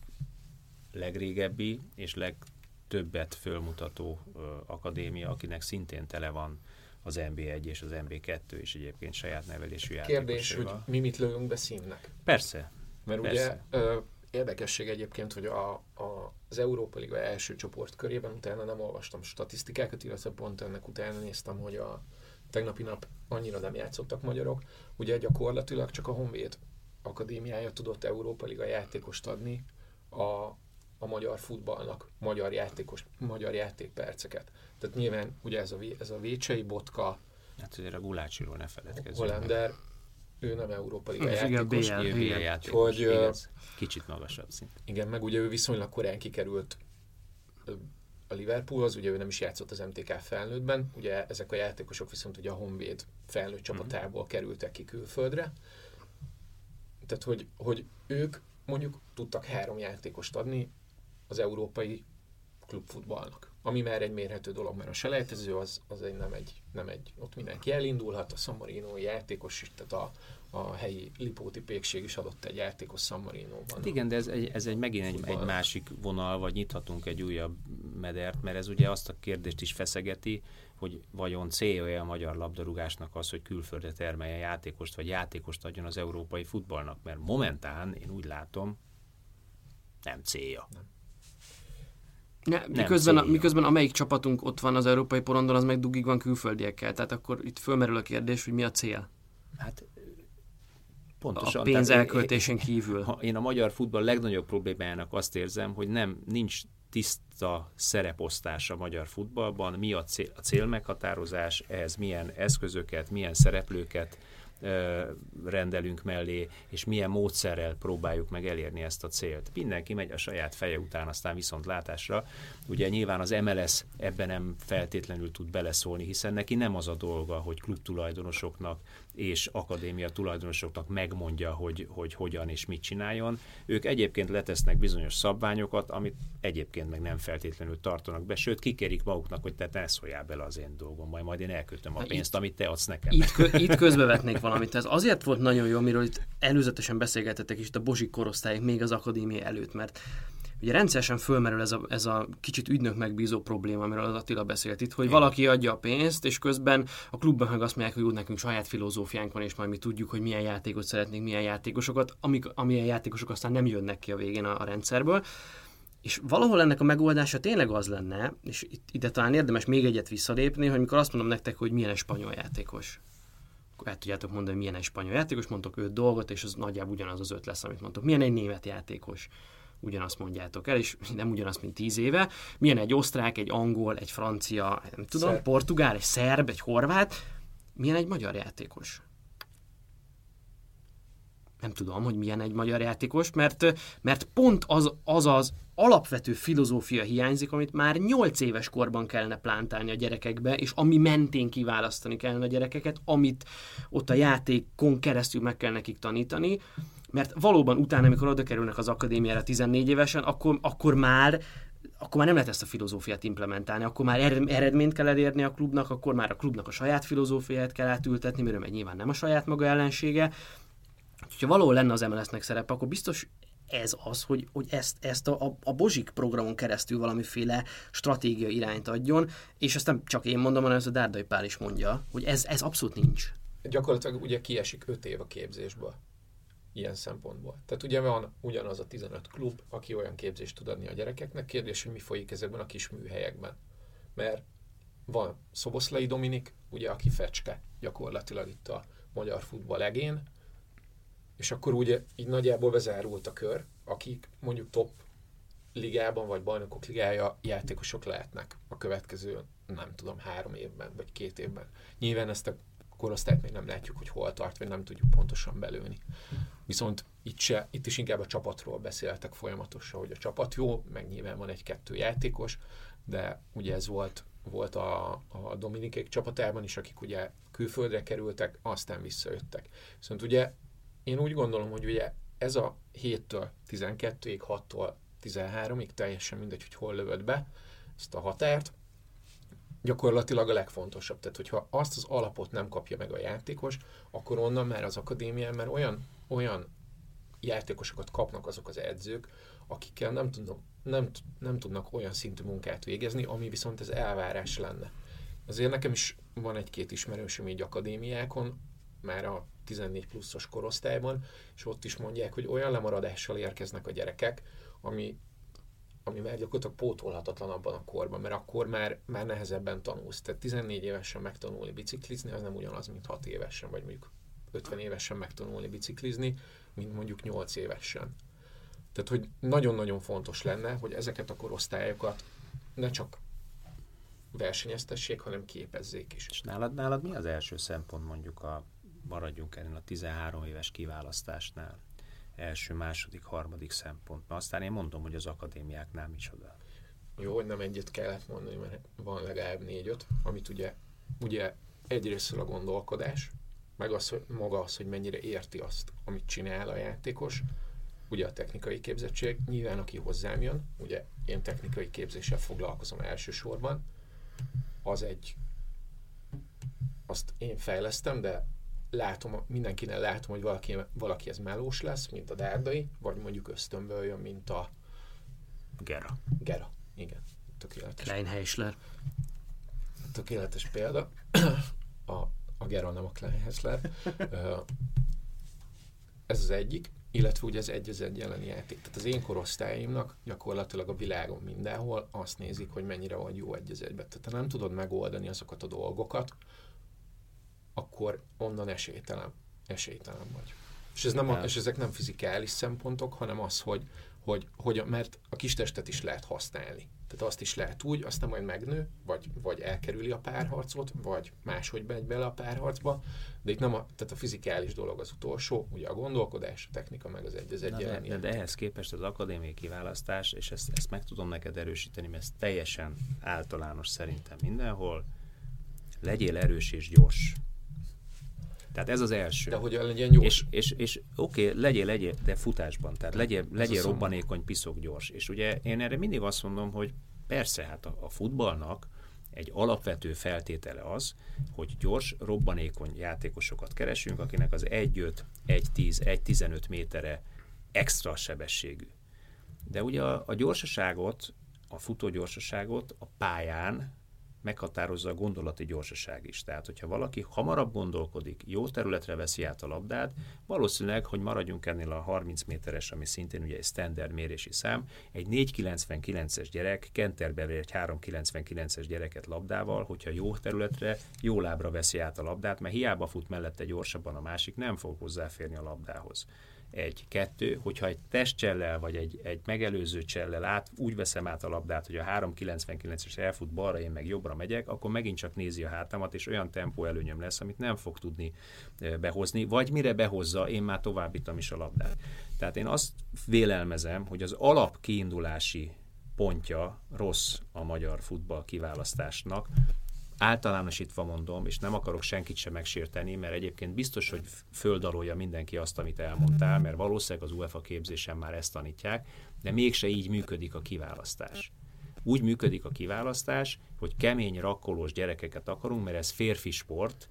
legrégebbi és legtöbbet fölmutató akadémia, akinek szintén tele van az MB1 és az MB2 és egyébként saját nevelésű Kérdés, hogy mi mit lövünk be színnek? Persze. Mert Persze. ugye ö, érdekesség egyébként, hogy a, a, az Európa Liga első csoport körében utána nem olvastam statisztikákat, illetve pont ennek utána néztem, hogy a tegnapi nap annyira nem játszottak magyarok. Ugye gyakorlatilag csak a Honvéd akadémiája tudott Európa Liga játékost adni a, a magyar futballnak magyar játékos, magyar játékperceket. Tehát nyilván ugye ez a, ez a Vécsei Botka, Hát azért a Gulácsiról ne feledkezzünk. Hollander, ő nem Európa Liga játékos. BL, BL, BL játékos. Hogy, igaz, kicsit magasabb szint. Igen, meg ugye ő viszonylag korán kikerült a Liverpoolhoz, ugye ő nem is játszott az MTK felnőttben, ugye ezek a játékosok viszont ugye a Honvéd felnőtt csapatából uh-huh. kerültek ki külföldre. Tehát, hogy, hogy ők mondjuk tudtak három játékost adni, az európai klubfutballnak. Ami már egy mérhető dolog, mert a selejtező az, az egy, nem, egy, nem egy, ott mindenki elindulhat, a San Marino játékos is, tehát a, a helyi Lipóti pékség is adott egy játékos San Marino-ban. Hát igen, de ez egy, ez egy megint egy, egy másik vonal, vagy nyithatunk egy újabb medert, mert ez ugye azt a kérdést is feszegeti, hogy vajon célja a magyar labdarúgásnak az, hogy külföldre termelje játékost, vagy játékost adjon az európai futballnak, mert momentán én úgy látom, nem célja. Nem. Ne, miközben, a, miközben amelyik csapatunk ott van az európai porondon, az meg dugig van külföldiekkel. Tehát akkor itt fölmerül a kérdés, hogy mi a cél? Hát pontosan. A pénz elköltésén kívül. Én a magyar futball legnagyobb problémájának azt érzem, hogy nem nincs tiszta szereposztás a magyar futballban, mi a, cél, a célmeghatározás, ehhez milyen eszközöket, milyen szereplőket rendelünk mellé, és milyen módszerrel próbáljuk meg elérni ezt a célt. Mindenki megy a saját feje után, aztán viszont látásra. Ugye nyilván az MLS ebben nem feltétlenül tud beleszólni, hiszen neki nem az a dolga, hogy klubtulajdonosoknak és akadémia tulajdonosoknak megmondja, hogy, hogy hogyan és mit csináljon. Ők egyébként letesznek bizonyos szabványokat, amit egyébként meg nem feltétlenül tartanak be, sőt kikérik maguknak, hogy te ne szóljál bele az én dolgomba, majd én elkötöm a pénzt, itt, amit te adsz nekem. Itt, kö, itt közbevetnék valamit. Ez azért volt nagyon jó, amiről itt előzetesen beszélgetettek is itt a Bozsik korosztályok még az akadémia előtt, mert Ugye rendszeresen fölmerül ez a, ez a kicsit ügynök megbízó probléma, amiről az Attila beszélt itt, hogy Igen. valaki adja a pénzt, és közben a klubban meg azt mondják, hogy úgy nekünk saját filozófiánk van, és majd mi tudjuk, hogy milyen játékot szeretnénk, milyen játékosokat, amik, amilyen játékosok aztán nem jönnek ki a végén a, a rendszerből. És valahol ennek a megoldása tényleg az lenne, és itt, ide talán érdemes még egyet visszalépni, hogy mikor azt mondom nektek, hogy milyen spanyol játékos el tudjátok mondani, milyen egy spanyol játékos, mondtok öt dolgot, és az nagyjából ugyanaz az öt lesz, amit mondtok. Milyen egy német játékos? Ugyanazt mondjátok el, és nem ugyanazt, mint tíz éve. Milyen egy osztrák, egy angol, egy francia, nem tudom, szerb. portugál, egy szerb, egy horvát, milyen egy magyar játékos? Nem tudom, hogy milyen egy magyar játékos, mert, mert pont az, az az alapvető filozófia hiányzik, amit már 8 éves korban kellene plántálni a gyerekekbe, és ami mentén kiválasztani kellene a gyerekeket, amit ott a játékon keresztül meg kell nekik tanítani, mert valóban utána, amikor oda kerülnek az akadémiára 14 évesen, akkor, akkor már akkor már nem lehet ezt a filozófiát implementálni, akkor már eredményt kell elérni a klubnak, akkor már a klubnak a saját filozófiát kell átültetni, mert meg nyilván nem a saját maga ellensége. Ha valahol lenne az MLS-nek szerepe, akkor biztos ez az, hogy, hogy ezt, ezt a, a, a Bozsik programon keresztül valamiféle stratégia irányt adjon, és azt nem csak én mondom, hanem ez a Dárdai Pál is mondja, hogy ez, ez abszolút nincs. Gyakorlatilag ugye kiesik öt év a képzésből ilyen szempontból. Tehát ugye van ugyanaz a 15 klub, aki olyan képzést tud adni a gyerekeknek, kérdés, hogy mi folyik ezekben a kis műhelyekben. Mert van Szoboszlai Dominik, ugye, aki fecske gyakorlatilag itt a magyar futball legén, és akkor ugye így nagyjából bezárult a kör, akik mondjuk top ligában, vagy bajnokok ligája játékosok lehetnek a következő, nem tudom, három évben, vagy két évben. Nyilván ezt a korosztályt még nem látjuk, hogy hol tart, vagy nem tudjuk pontosan belőni. Viszont itt, se, itt is inkább a csapatról beszéltek folyamatosan, hogy a csapat jó, meg nyilván van egy-kettő játékos, de ugye ez volt, volt a, a Dominikék csapatában is, akik ugye külföldre kerültek, aztán visszajöttek. Viszont ugye én úgy gondolom, hogy ugye ez a 7-től 12-ig, 6-tól 13-ig, teljesen mindegy, hogy hol lövöd be ezt a határt, gyakorlatilag a legfontosabb. Tehát, hogyha azt az alapot nem kapja meg a játékos, akkor onnan már az akadémián már olyan, olyan játékosokat kapnak azok az edzők, akikkel nem tudnak, nem, nem tudnak olyan szintű munkát végezni, ami viszont ez elvárás lenne. Azért nekem is van egy-két ismerősöm így akadémiákon, már a 14 pluszos korosztályban, és ott is mondják, hogy olyan lemaradással érkeznek a gyerekek, ami, ami már gyakorlatilag pótolhatatlan abban a korban, mert akkor már, már nehezebben tanulsz. Tehát 14 évesen megtanulni biciklizni, az nem ugyanaz, mint 6 évesen, vagy mondjuk 50 évesen megtanulni biciklizni, mint mondjuk 8 évesen. Tehát, hogy nagyon-nagyon fontos lenne, hogy ezeket a korosztályokat ne csak versenyeztessék, hanem képezzék is. És nálad, nálad mi az első szempont mondjuk a maradjunk ennél a 13 éves kiválasztásnál? Első, második, harmadik szempont. Mert aztán én mondom, hogy az akadémiáknál micsoda. Jó, hogy nem egyet kellett mondani, mert van legalább négy-öt, amit ugye, ugye egyrészt a gondolkodás, meg az, hogy maga az, hogy mennyire érti azt, amit csinál a játékos, ugye a technikai képzettség, nyilván aki hozzám jön, ugye én technikai képzéssel foglalkozom elsősorban, az egy, azt én fejlesztem, de látom, mindenkinek látom, hogy valaki, valaki ez melós lesz, mint a dárdai, vagy mondjuk ösztönből jön, mint a Gera. Gera, igen. Tökéletes. Kleinheisler. Tökéletes példa. A, a Gera, nem a Kleinheisler. ez az egyik, illetve ugye ez egy az egy jelen játék. Tehát az én korosztályimnak gyakorlatilag a világon mindenhol azt nézik, hogy mennyire vagy jó egy az egybe. Tehát ha nem tudod megoldani azokat a dolgokat, akkor onnan esélytelen, esélytelen vagy. És, ez nem a, és ezek nem fizikális szempontok, hanem az, hogy, hogy, hogy mert a kis testet is lehet használni. Tehát azt is lehet úgy, aztán majd megnő, vagy, vagy elkerüli a párharcot, vagy máshogy megy bele a párharcba, de itt nem a, tehát a fizikális dolog az utolsó, ugye a gondolkodás, a technika meg az egy az egy de, de, de, ehhez képest az akadémiai kiválasztás, és ezt, ezt meg tudom neked erősíteni, mert ez teljesen általános szerintem mindenhol, legyél erős és gyors. Tehát ez az első. De hogy legyen gyors. És, és, és oké, okay, legyél, legyél, de futásban, tehát legyél, legyél robbanékony, piszok gyors. És ugye én erre mindig azt mondom, hogy persze, hát a, a futballnak egy alapvető feltétele az, hogy gyors, robbanékony játékosokat keresünk, akinek az 1-5, 1-10, 1-15 métere extra sebességű. De ugye a, a gyorsaságot, a futó gyorsaságot a pályán meghatározza a gondolati gyorsaság is. Tehát, hogyha valaki hamarabb gondolkodik, jó területre veszi át a labdát, valószínűleg, hogy maradjunk ennél a 30 méteres, ami szintén ugye egy standard mérési szám, egy 499-es gyerek Kenterbe egy 399-es gyereket labdával, hogyha jó területre, jó lábra veszi át a labdát, mert hiába fut mellette gyorsabban a másik, nem fog hozzáférni a labdához egy, kettő, hogyha egy testcsellel vagy egy, egy megelőző csellel át, úgy veszem át a labdát, hogy a 399-es elfut balra, én meg jobbra megyek, akkor megint csak nézi a hátamat, és olyan tempó előnyöm lesz, amit nem fog tudni behozni, vagy mire behozza, én már továbbítom is a labdát. Tehát én azt vélelmezem, hogy az alap kiindulási pontja rossz a magyar futball kiválasztásnak, általánosítva mondom, és nem akarok senkit sem megsérteni, mert egyébként biztos, hogy földalolja mindenki azt, amit elmondtál, mert valószínűleg az UEFA képzésen már ezt tanítják, de mégse így működik a kiválasztás. Úgy működik a kiválasztás, hogy kemény, rakkolós gyerekeket akarunk, mert ez férfi sport.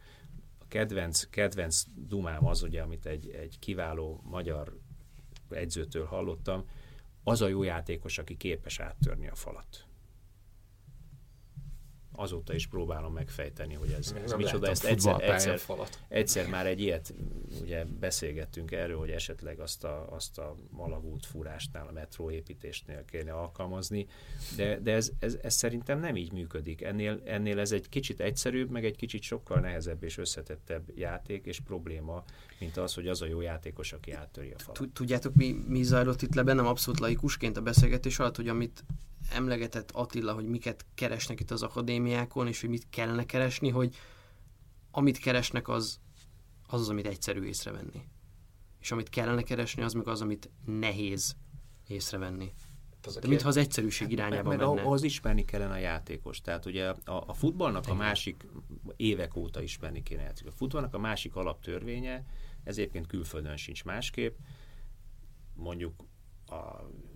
A kedvenc, kedvenc dumám az, ugye, amit egy, egy kiváló magyar edzőtől hallottam, az a jó játékos, aki képes áttörni a falat azóta is próbálom megfejteni, hogy ez, ez micsoda. Ezt egyszer, egyszer, egyszer már egy ilyet, ugye beszélgettünk erről, hogy esetleg azt a, azt a malagút furásnál, a metróépítésnél kéne alkalmazni, de, de ez, ez, ez, szerintem nem így működik. Ennél, ennél ez egy kicsit egyszerűbb, meg egy kicsit sokkal nehezebb és összetettebb játék és probléma, mint az, hogy az a jó játékos, aki áttöri a falat. Tud- Tudjátok, mi, mi zajlott itt le bennem abszolút laikusként a beszélgetés alatt, hogy amit emlegetett Attila, hogy miket keresnek itt az akadémiákon, és hogy mit kellene keresni, hogy amit keresnek, az az, az amit egyszerű észrevenni. És amit kellene keresni, az meg az, amit nehéz észrevenni. Az a De mintha az egyszerűség irányába mert menne. ahhoz ismerni kellene a játékos. Tehát ugye a, a futballnak a másik, évek óta ismerni kéne játékos. A futballnak a másik alaptörvénye, ez egyébként külföldön sincs másképp, mondjuk, a,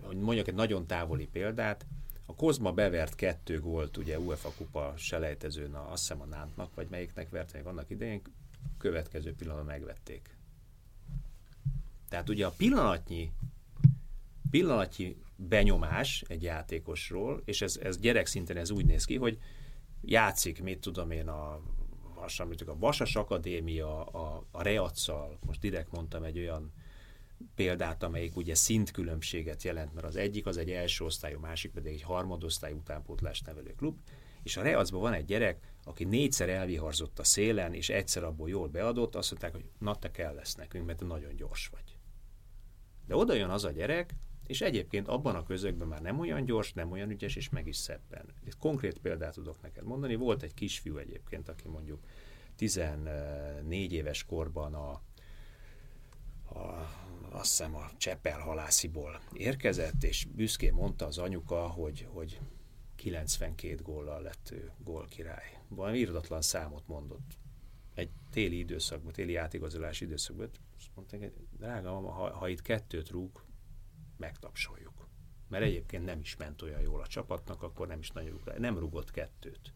hogy mondjak egy nagyon távoli példát, a Kozma bevert kettő gólt, ugye UEFA kupa selejtezőn, a, azt hiszem a Nántnak, vagy melyiknek vert meg annak idején, következő pillanatban megvették. Tehát ugye a pillanatnyi pillanatnyi benyomás egy játékosról, és ez, ez gyerekszinten ez úgy néz ki, hogy játszik, mit tudom én, a, hasonlítok, a Vasas Akadémia, a, a Reacsal, most direkt mondtam egy olyan példát, amelyik ugye szintkülönbséget jelent, mert az egyik az egy első osztályú, másik pedig egy harmadosztályú utánpótlás nevelő klub, és a Reacban van egy gyerek, aki négyszer elviharzott a szélen, és egyszer abból jól beadott, azt mondták, hogy na te kell lesz nekünk, mert te nagyon gyors vagy. De oda jön az a gyerek, és egyébként abban a közökben már nem olyan gyors, nem olyan ügyes, és meg is szebben. Egy konkrét példát tudok neked mondani. Volt egy kisfiú egyébként, aki mondjuk 14 éves korban a, a azt hiszem a Cseppel halásziból érkezett, és büszkén mondta az anyuka, hogy, hogy 92 góllal lett ő gólkirály. Valami írdatlan számot mondott. Egy téli időszakban, téli játékozolási időszakban. Azt mondták, hogy drága mama, ha, ha itt kettőt rúg, megtapsoljuk. Mert egyébként nem is ment olyan jól a csapatnak, akkor nem is nagyon rúg, nem rugott kettőt.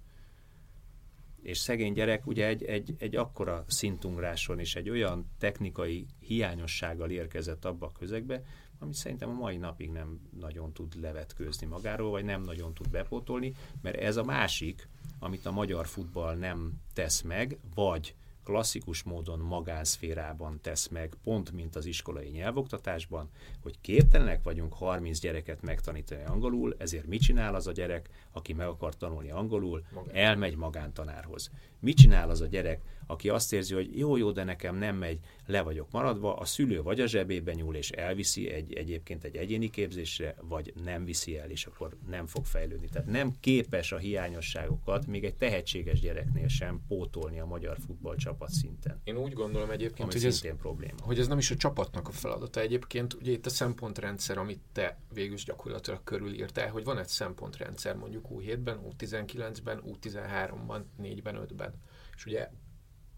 És szegény gyerek ugye egy, egy, egy akkora szintungráson és egy olyan technikai hiányossággal érkezett abba a közegbe, amit szerintem a mai napig nem nagyon tud levetkőzni magáról, vagy nem nagyon tud bepótolni, mert ez a másik, amit a magyar futball nem tesz meg, vagy klasszikus módon magánszférában tesz meg, pont mint az iskolai nyelvoktatásban, hogy képtelenek vagyunk 30 gyereket megtanítani angolul, ezért mit csinál az a gyerek, aki meg akar tanulni angolul, elmegy magántanárhoz. Mit csinál az a gyerek, aki azt érzi, hogy jó, jó, de nekem nem megy, le vagyok maradva, a szülő vagy a zsebébe nyúl és elviszi egy, egyébként egy egyéni képzésre, vagy nem viszi el, és akkor nem fog fejlődni. Tehát nem képes a hiányosságokat még egy tehetséges gyereknél sem pótolni a magyar futballcsapat szinten. Én úgy gondolom egyébként, hogy ez, probléma. hogy ez nem is a csapatnak a feladata. Egyébként ugye itt a szempontrendszer, amit te végül gyakorlatilag körülírtál, hogy van egy szempontrendszer mondjuk U7-ben, U19-ben, U13-ban, 4-ben, 5-ben. És ugye,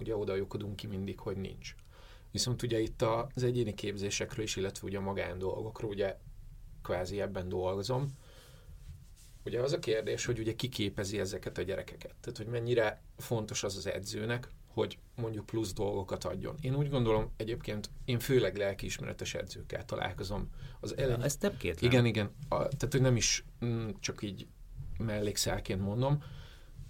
ugye oda lyukadunk ki mindig, hogy nincs. Viszont ugye itt az egyéni képzésekről is, illetve ugye a magán dolgokról, ugye kvázi ebben dolgozom. Ugye az a kérdés, hogy ugye ki képezi ezeket a gyerekeket. Tehát, hogy mennyire fontos az az edzőnek, hogy mondjuk plusz dolgokat adjon. Én úgy gondolom, egyébként én főleg lelkiismeretes edzőkkel találkozom. Az ellen... ez nem kétlem. Igen, igen. A, tehát, hogy nem is mm, csak így mellékszálként mondom,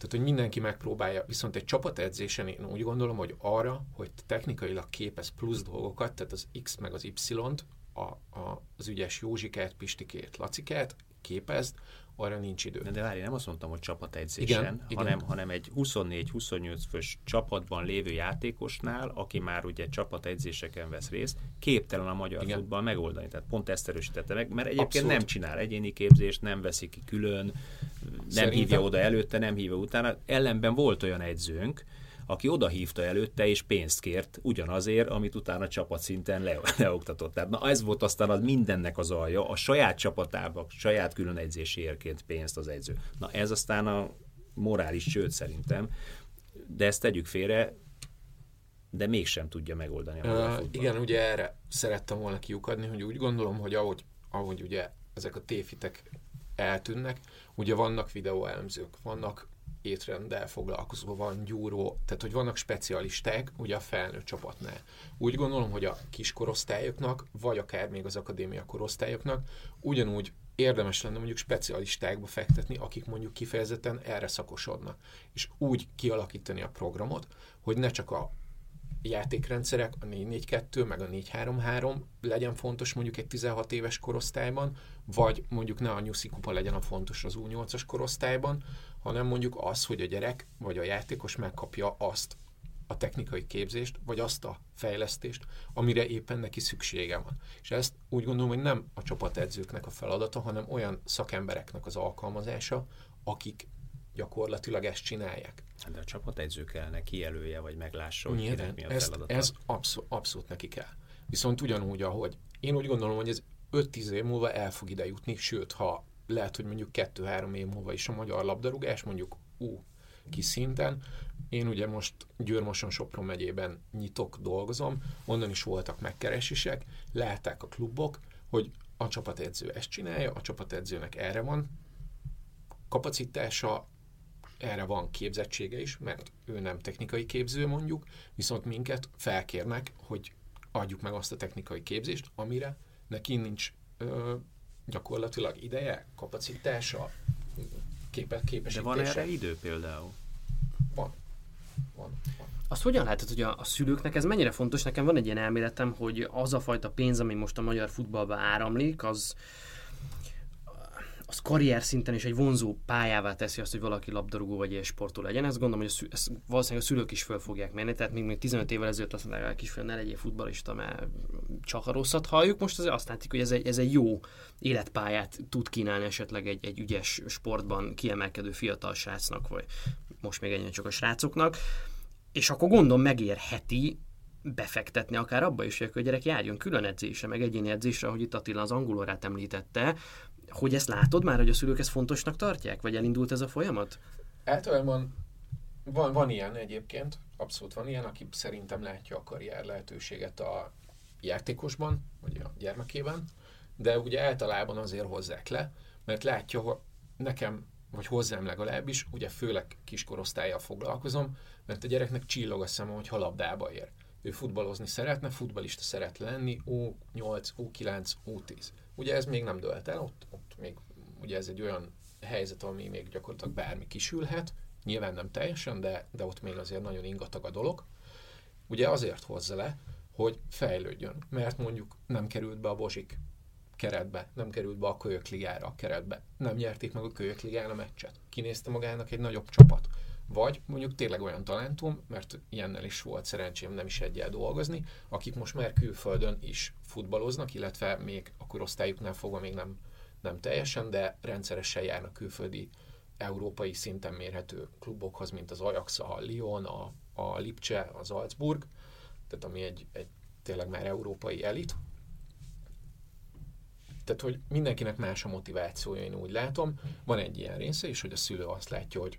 tehát, hogy mindenki megpróbálja, viszont egy csapatedzésen én úgy gondolom, hogy arra, hogy technikailag képez plusz dolgokat, tehát az X meg az Y-t, a, a, az ügyes Józsikát, Pistikét, Lacikát képezd, arra nincs idő. De várj, nem azt mondtam, hogy csapategyzésen, Igen, igen. hanem, hanem egy 24-28 fős csapatban lévő játékosnál, aki már ugye csapategyzéseken vesz részt, képtelen a magyar Igen. futball megoldani. Tehát pont ezt erősítette meg, mert egyébként Abszolút. nem csinál egyéni képzést, nem veszi ki külön, nem Szerintem- hívja oda előtte, nem hívja utána. Ellenben volt olyan egyzőnk, aki oda hívta előtte és pénzt kért ugyanazért, amit utána csapatszinten le, *laughs* leoktatott. Tehát na ez volt aztán az mindennek az alja, a saját csapatába, saját külön edzéséért pénzt az edző. Na ez aztán a morális csőd szerintem, de ezt tegyük félre, de mégsem tudja megoldani a Uh, igen, ugye erre szerettem volna kiukadni, hogy úgy gondolom, hogy ahogy, ahogy ugye ezek a tévhitek eltűnnek, ugye vannak videóelemzők, vannak étrenddel foglalkozó, van gyúró, tehát hogy vannak specialisták ugye a felnőtt csapatnál. Úgy gondolom, hogy a kiskorosztályoknak, vagy akár még az akadémia korosztályoknak ugyanúgy érdemes lenne mondjuk specialistákba fektetni, akik mondjuk kifejezetten erre szakosodnak. És úgy kialakítani a programot, hogy ne csak a játékrendszerek, a 4-4-2, meg a 4-3-3 legyen fontos mondjuk egy 16 éves korosztályban, vagy mondjuk ne a Nyuszi kupa legyen a fontos az U8-as korosztályban, hanem mondjuk az, hogy a gyerek vagy a játékos megkapja azt a technikai képzést, vagy azt a fejlesztést, amire éppen neki szüksége van. És ezt úgy gondolom, hogy nem a csapatedzőknek a feladata, hanem olyan szakembereknek az alkalmazása, akik gyakorlatilag ezt csinálják. Hát de a csapatedző kellene kijelölje, vagy meglássa, hogy Nyilván, kinek mi a ezt, feladata. ez abszol, abszolút neki kell. Viszont ugyanúgy, ahogy én úgy gondolom, hogy ez 5-10 év múlva el fog ide jutni, sőt, ha lehet, hogy mondjuk 2-3 év múlva is a magyar labdarúgás, mondjuk ú, kis szinten. Én ugye most Győrmoson Sopron megyében nyitok, dolgozom, onnan is voltak megkeresések, látták a klubok, hogy a csapatedző ezt csinálja, a csapatedzőnek erre van kapacitása, erre van képzettsége is, mert ő nem technikai képző mondjuk, viszont minket felkérnek, hogy adjuk meg azt a technikai képzést, amire neki nincs ö, gyakorlatilag ideje, kapacitása, képe, De képesítése. van erre idő például? Van. Van. van. Azt hogyan látod, hogy a, a szülőknek ez mennyire fontos? Nekem van egy ilyen elméletem, hogy az a fajta pénz, ami most a magyar futballba áramlik, az, az karrier szinten is egy vonzó pályává teszi azt, hogy valaki labdarúgó vagy ilyen sportoló legyen. Ezt gondolom, hogy ezt valószínűleg a szülők is föl fogják menni. Tehát még, még 15 évvel ezelőtt azt mondták, hogy kisfiam ne legyél futballista, mert csak a rosszat halljuk. Most azért azt látjuk, hogy ez egy, ez egy jó életpályát tud kínálni esetleg egy, egy ügyes sportban kiemelkedő fiatal srácnak, vagy most még ennyien csak a srácoknak. És akkor gondolom megérheti befektetni akár abba is, hogy a gyerek járjon külön edzésre, meg egyéni edzésre, ahogy itt Attila az angolórát említette, hogy ezt látod már, hogy a szülők ezt fontosnak tartják? Vagy elindult ez a folyamat? Általában van, van ilyen egyébként, abszolút van ilyen, aki szerintem látja a karrier lehetőséget a játékosban, vagy a gyermekében, de ugye általában azért hozzák le, mert látja, hogy nekem, vagy hozzám legalábbis, ugye főleg kiskorosztályjal foglalkozom, mert a gyereknek csillog a szeme, hogy labdába ér. Ő futballozni szeretne, futbalista szeret lenni, U8, U9, U10. Ugye ez még nem dölt el, ott, ott még ugye ez egy olyan helyzet, ami még gyakorlatilag bármi kisülhet, nyilván nem teljesen, de, de ott még azért nagyon ingatag a dolog. Ugye azért hozza le, hogy fejlődjön, mert mondjuk nem került be a Bozsik keretbe, nem került be a Kölyök Ligára a keretbe, nem nyerték meg a Kölyök Ligán a meccset, kinézte magának egy nagyobb csapat. Vagy mondjuk tényleg olyan talentum, mert ilyennel is volt szerencsém nem is egyel dolgozni, akik most már külföldön is futballoznak, illetve még a korosztályuknál fogva még nem, nem teljesen, de rendszeresen járnak külföldi európai szinten mérhető klubokhoz, mint az Ajax, a Lyon, a, a Lipcse, az Salzburg, tehát ami egy, egy tényleg már európai elit. Tehát, hogy mindenkinek más a motivációja, én úgy látom. Van egy ilyen része is, hogy a szülő azt látja, hogy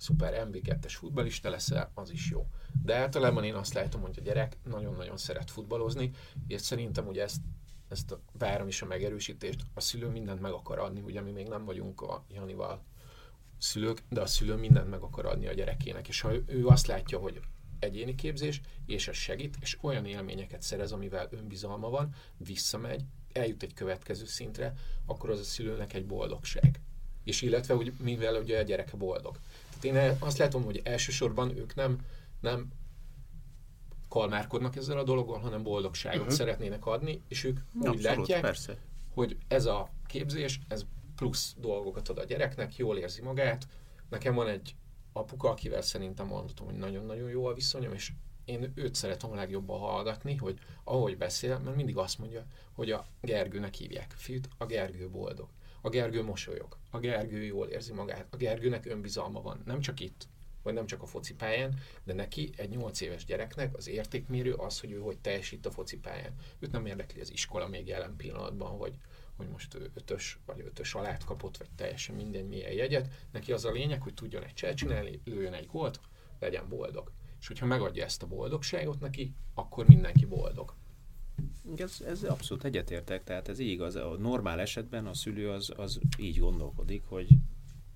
szuper MB2-es futbalista leszel, az is jó. De általában én azt látom, hogy a gyerek nagyon-nagyon szeret futballozni, és szerintem ugye ezt, ezt várom is a megerősítést, a szülő mindent meg akar adni, ugye mi még nem vagyunk a Janival szülők, de a szülő mindent meg akar adni a gyerekének, és ha ő, azt látja, hogy egyéni képzés, és ez segít, és olyan élményeket szerez, amivel önbizalma van, visszamegy, eljut egy következő szintre, akkor az a szülőnek egy boldogság. És illetve, hogy mivel ugye a gyereke boldog. Én azt látom, hogy elsősorban ők nem, nem kalmárkodnak ezzel a dologgal, hanem boldogságot uh-huh. szeretnének adni, és ők úgy Abszolút, látják, persze. hogy ez a képzés, ez plusz dolgokat ad a gyereknek, jól érzi magát. Nekem van egy apuka, akivel szerintem mondhatom, hogy nagyon-nagyon jó a viszonyom, és én őt szeretem a legjobban hallgatni, hogy ahogy beszél, mert mindig azt mondja, hogy a Gergőnek hívják fiút, a Gergő boldog. A Gergő mosolyog, a Gergő jól érzi magát, a Gergőnek önbizalma van, nem csak itt, vagy nem csak a focipályán, de neki egy 8 éves gyereknek az értékmérő az, hogy ő hogy teljesít a focipályán. Őt nem érdekli az iskola még jelen pillanatban, hogy, hogy most ő ötös vagy ötös alát kapott, vagy teljesen minden milyen jegyet. Neki az a lényeg, hogy tudjon egy cselt csinálni, lőjön egy gólt, legyen boldog. És hogyha megadja ezt a boldogságot neki, akkor mindenki boldog. Ez, ez abszolút egyetértek, tehát ez így igaz. A normál esetben a szülő az, az így gondolkodik, hogy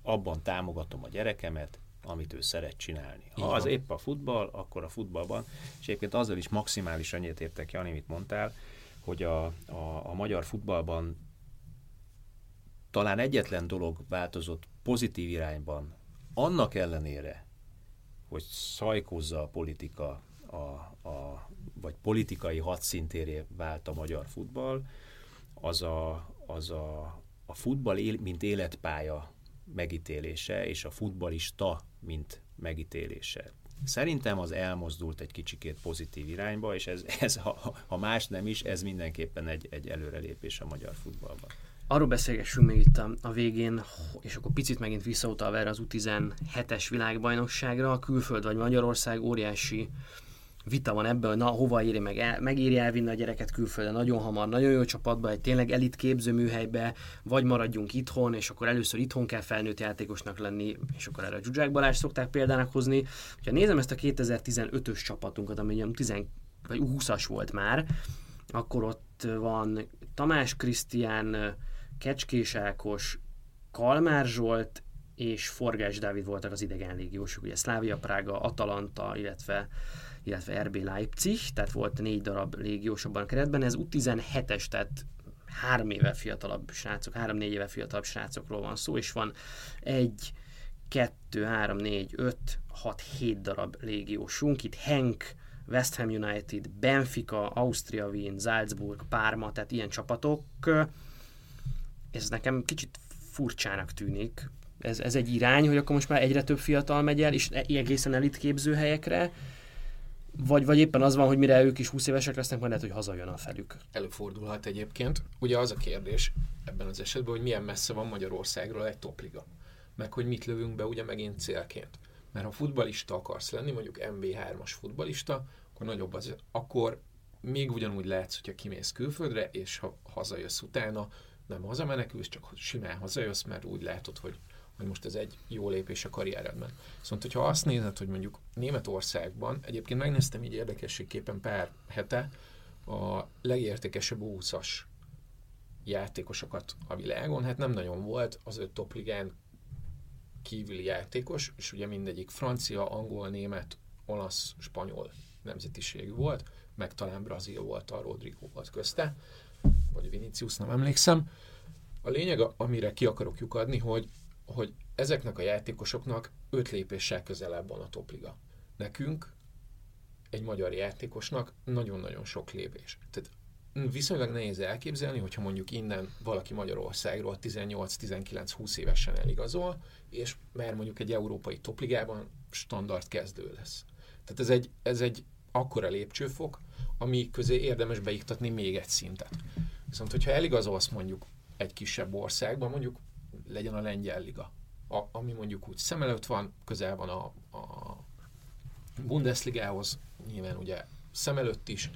abban támogatom a gyerekemet, amit ő szeret csinálni. Ha az épp a futball, akkor a futballban, és egyébként azzal is maximálisan egyetértek, Jani, amit mondtál, hogy a, a, a magyar futballban talán egyetlen dolog változott pozitív irányban, annak ellenére, hogy szajkozza a politika, a, a, vagy politikai hadszintéré vált a magyar futball, az a, az a, a futball él, mint életpálya megítélése, és a futbalista, mint megítélése. Szerintem az elmozdult egy kicsikét pozitív irányba, és ez, *laughs* ez ha, ha más nem is, ez mindenképpen egy, egy előrelépés a magyar futballban. Arról beszélgessünk még itt a, a végén, és akkor picit megint visszautalva erre az U17-es világbajnokságra, a külföld vagy Magyarország óriási vita van ebből, hogy na, hova éri meg, el, megéri elvinni a gyereket külföldre nagyon hamar, nagyon jó csapatba, egy tényleg elit képzőműhelybe, vagy maradjunk itthon, és akkor először itthon kell felnőtt játékosnak lenni, és akkor erre a Zsuzsák Balázs szokták példának hozni. Ha nézem ezt a 2015-ös csapatunkat, ami 10 vagy 20-as volt már, akkor ott van Tamás Krisztián, Kecskés Ákos, Kalmár Zsolt és Forgás Dávid voltak az idegen légiósok, ugye Szlávia Prága, Atalanta, illetve illetve RB Leipzig, tehát volt négy darab légiós abban a keretben, ez U17-es, tehát három éve fiatalabb srácok, három-négy éve fiatalabb srácokról van szó, és van egy, kettő, három, négy, öt, hat, hét darab légiósunk. Itt Henk, West Ham United, Benfica, Austria Wien, Salzburg, Parma, tehát ilyen csapatok. Ez nekem kicsit furcsának tűnik. Ez, ez egy irány, hogy akkor most már egyre több fiatal megy el, és egészen elit képzőhelyekre, vagy, vagy éppen az van, hogy mire ők is 20 évesek lesznek, majd lehet, hogy hazajön a felük. Előfordulhat egyébként. Ugye az a kérdés ebben az esetben, hogy milyen messze van Magyarországról egy topliga. Meg hogy mit lövünk be ugye megint célként. Mert ha futbalista akarsz lenni, mondjuk MB3-as futbalista, akkor nagyobb az, akkor még ugyanúgy lehetsz, hogyha kimész külföldre, és ha hazajössz utána, nem hazamenekülsz, csak simán hazajössz, mert úgy látod, hogy hogy most ez egy jó lépés a karrieredben. Szóval, hogyha azt nézed, hogy mondjuk Németországban, egyébként megnéztem így érdekességképpen pár hete a legértékesebb 20-as játékosokat a világon, hát nem nagyon volt az öt topligán kívüli játékos, és ugye mindegyik francia, angol, német, olasz, spanyol nemzetiségű volt, meg talán Brazil volt, a Rodrigo volt közte, vagy Vinicius, nem emlékszem. A lényeg, amire ki akarok lyukadni, hogy hogy ezeknek a játékosoknak öt lépéssel közelebb van a topliga. Nekünk, egy magyar játékosnak nagyon-nagyon sok lépés. Tehát viszonylag nehéz elképzelni, hogyha mondjuk innen valaki Magyarországról 18-19-20 évesen eligazol, és már mondjuk egy európai topligában standard kezdő lesz. Tehát ez egy, ez egy akkora lépcsőfok, ami közé érdemes beiktatni még egy szintet. Viszont, hogyha eligazolsz mondjuk egy kisebb országban, mondjuk legyen a lengyel liga, a, ami mondjuk úgy szem előtt van, közel van a, a Bundesligához, nyilván ugye szem előtt is,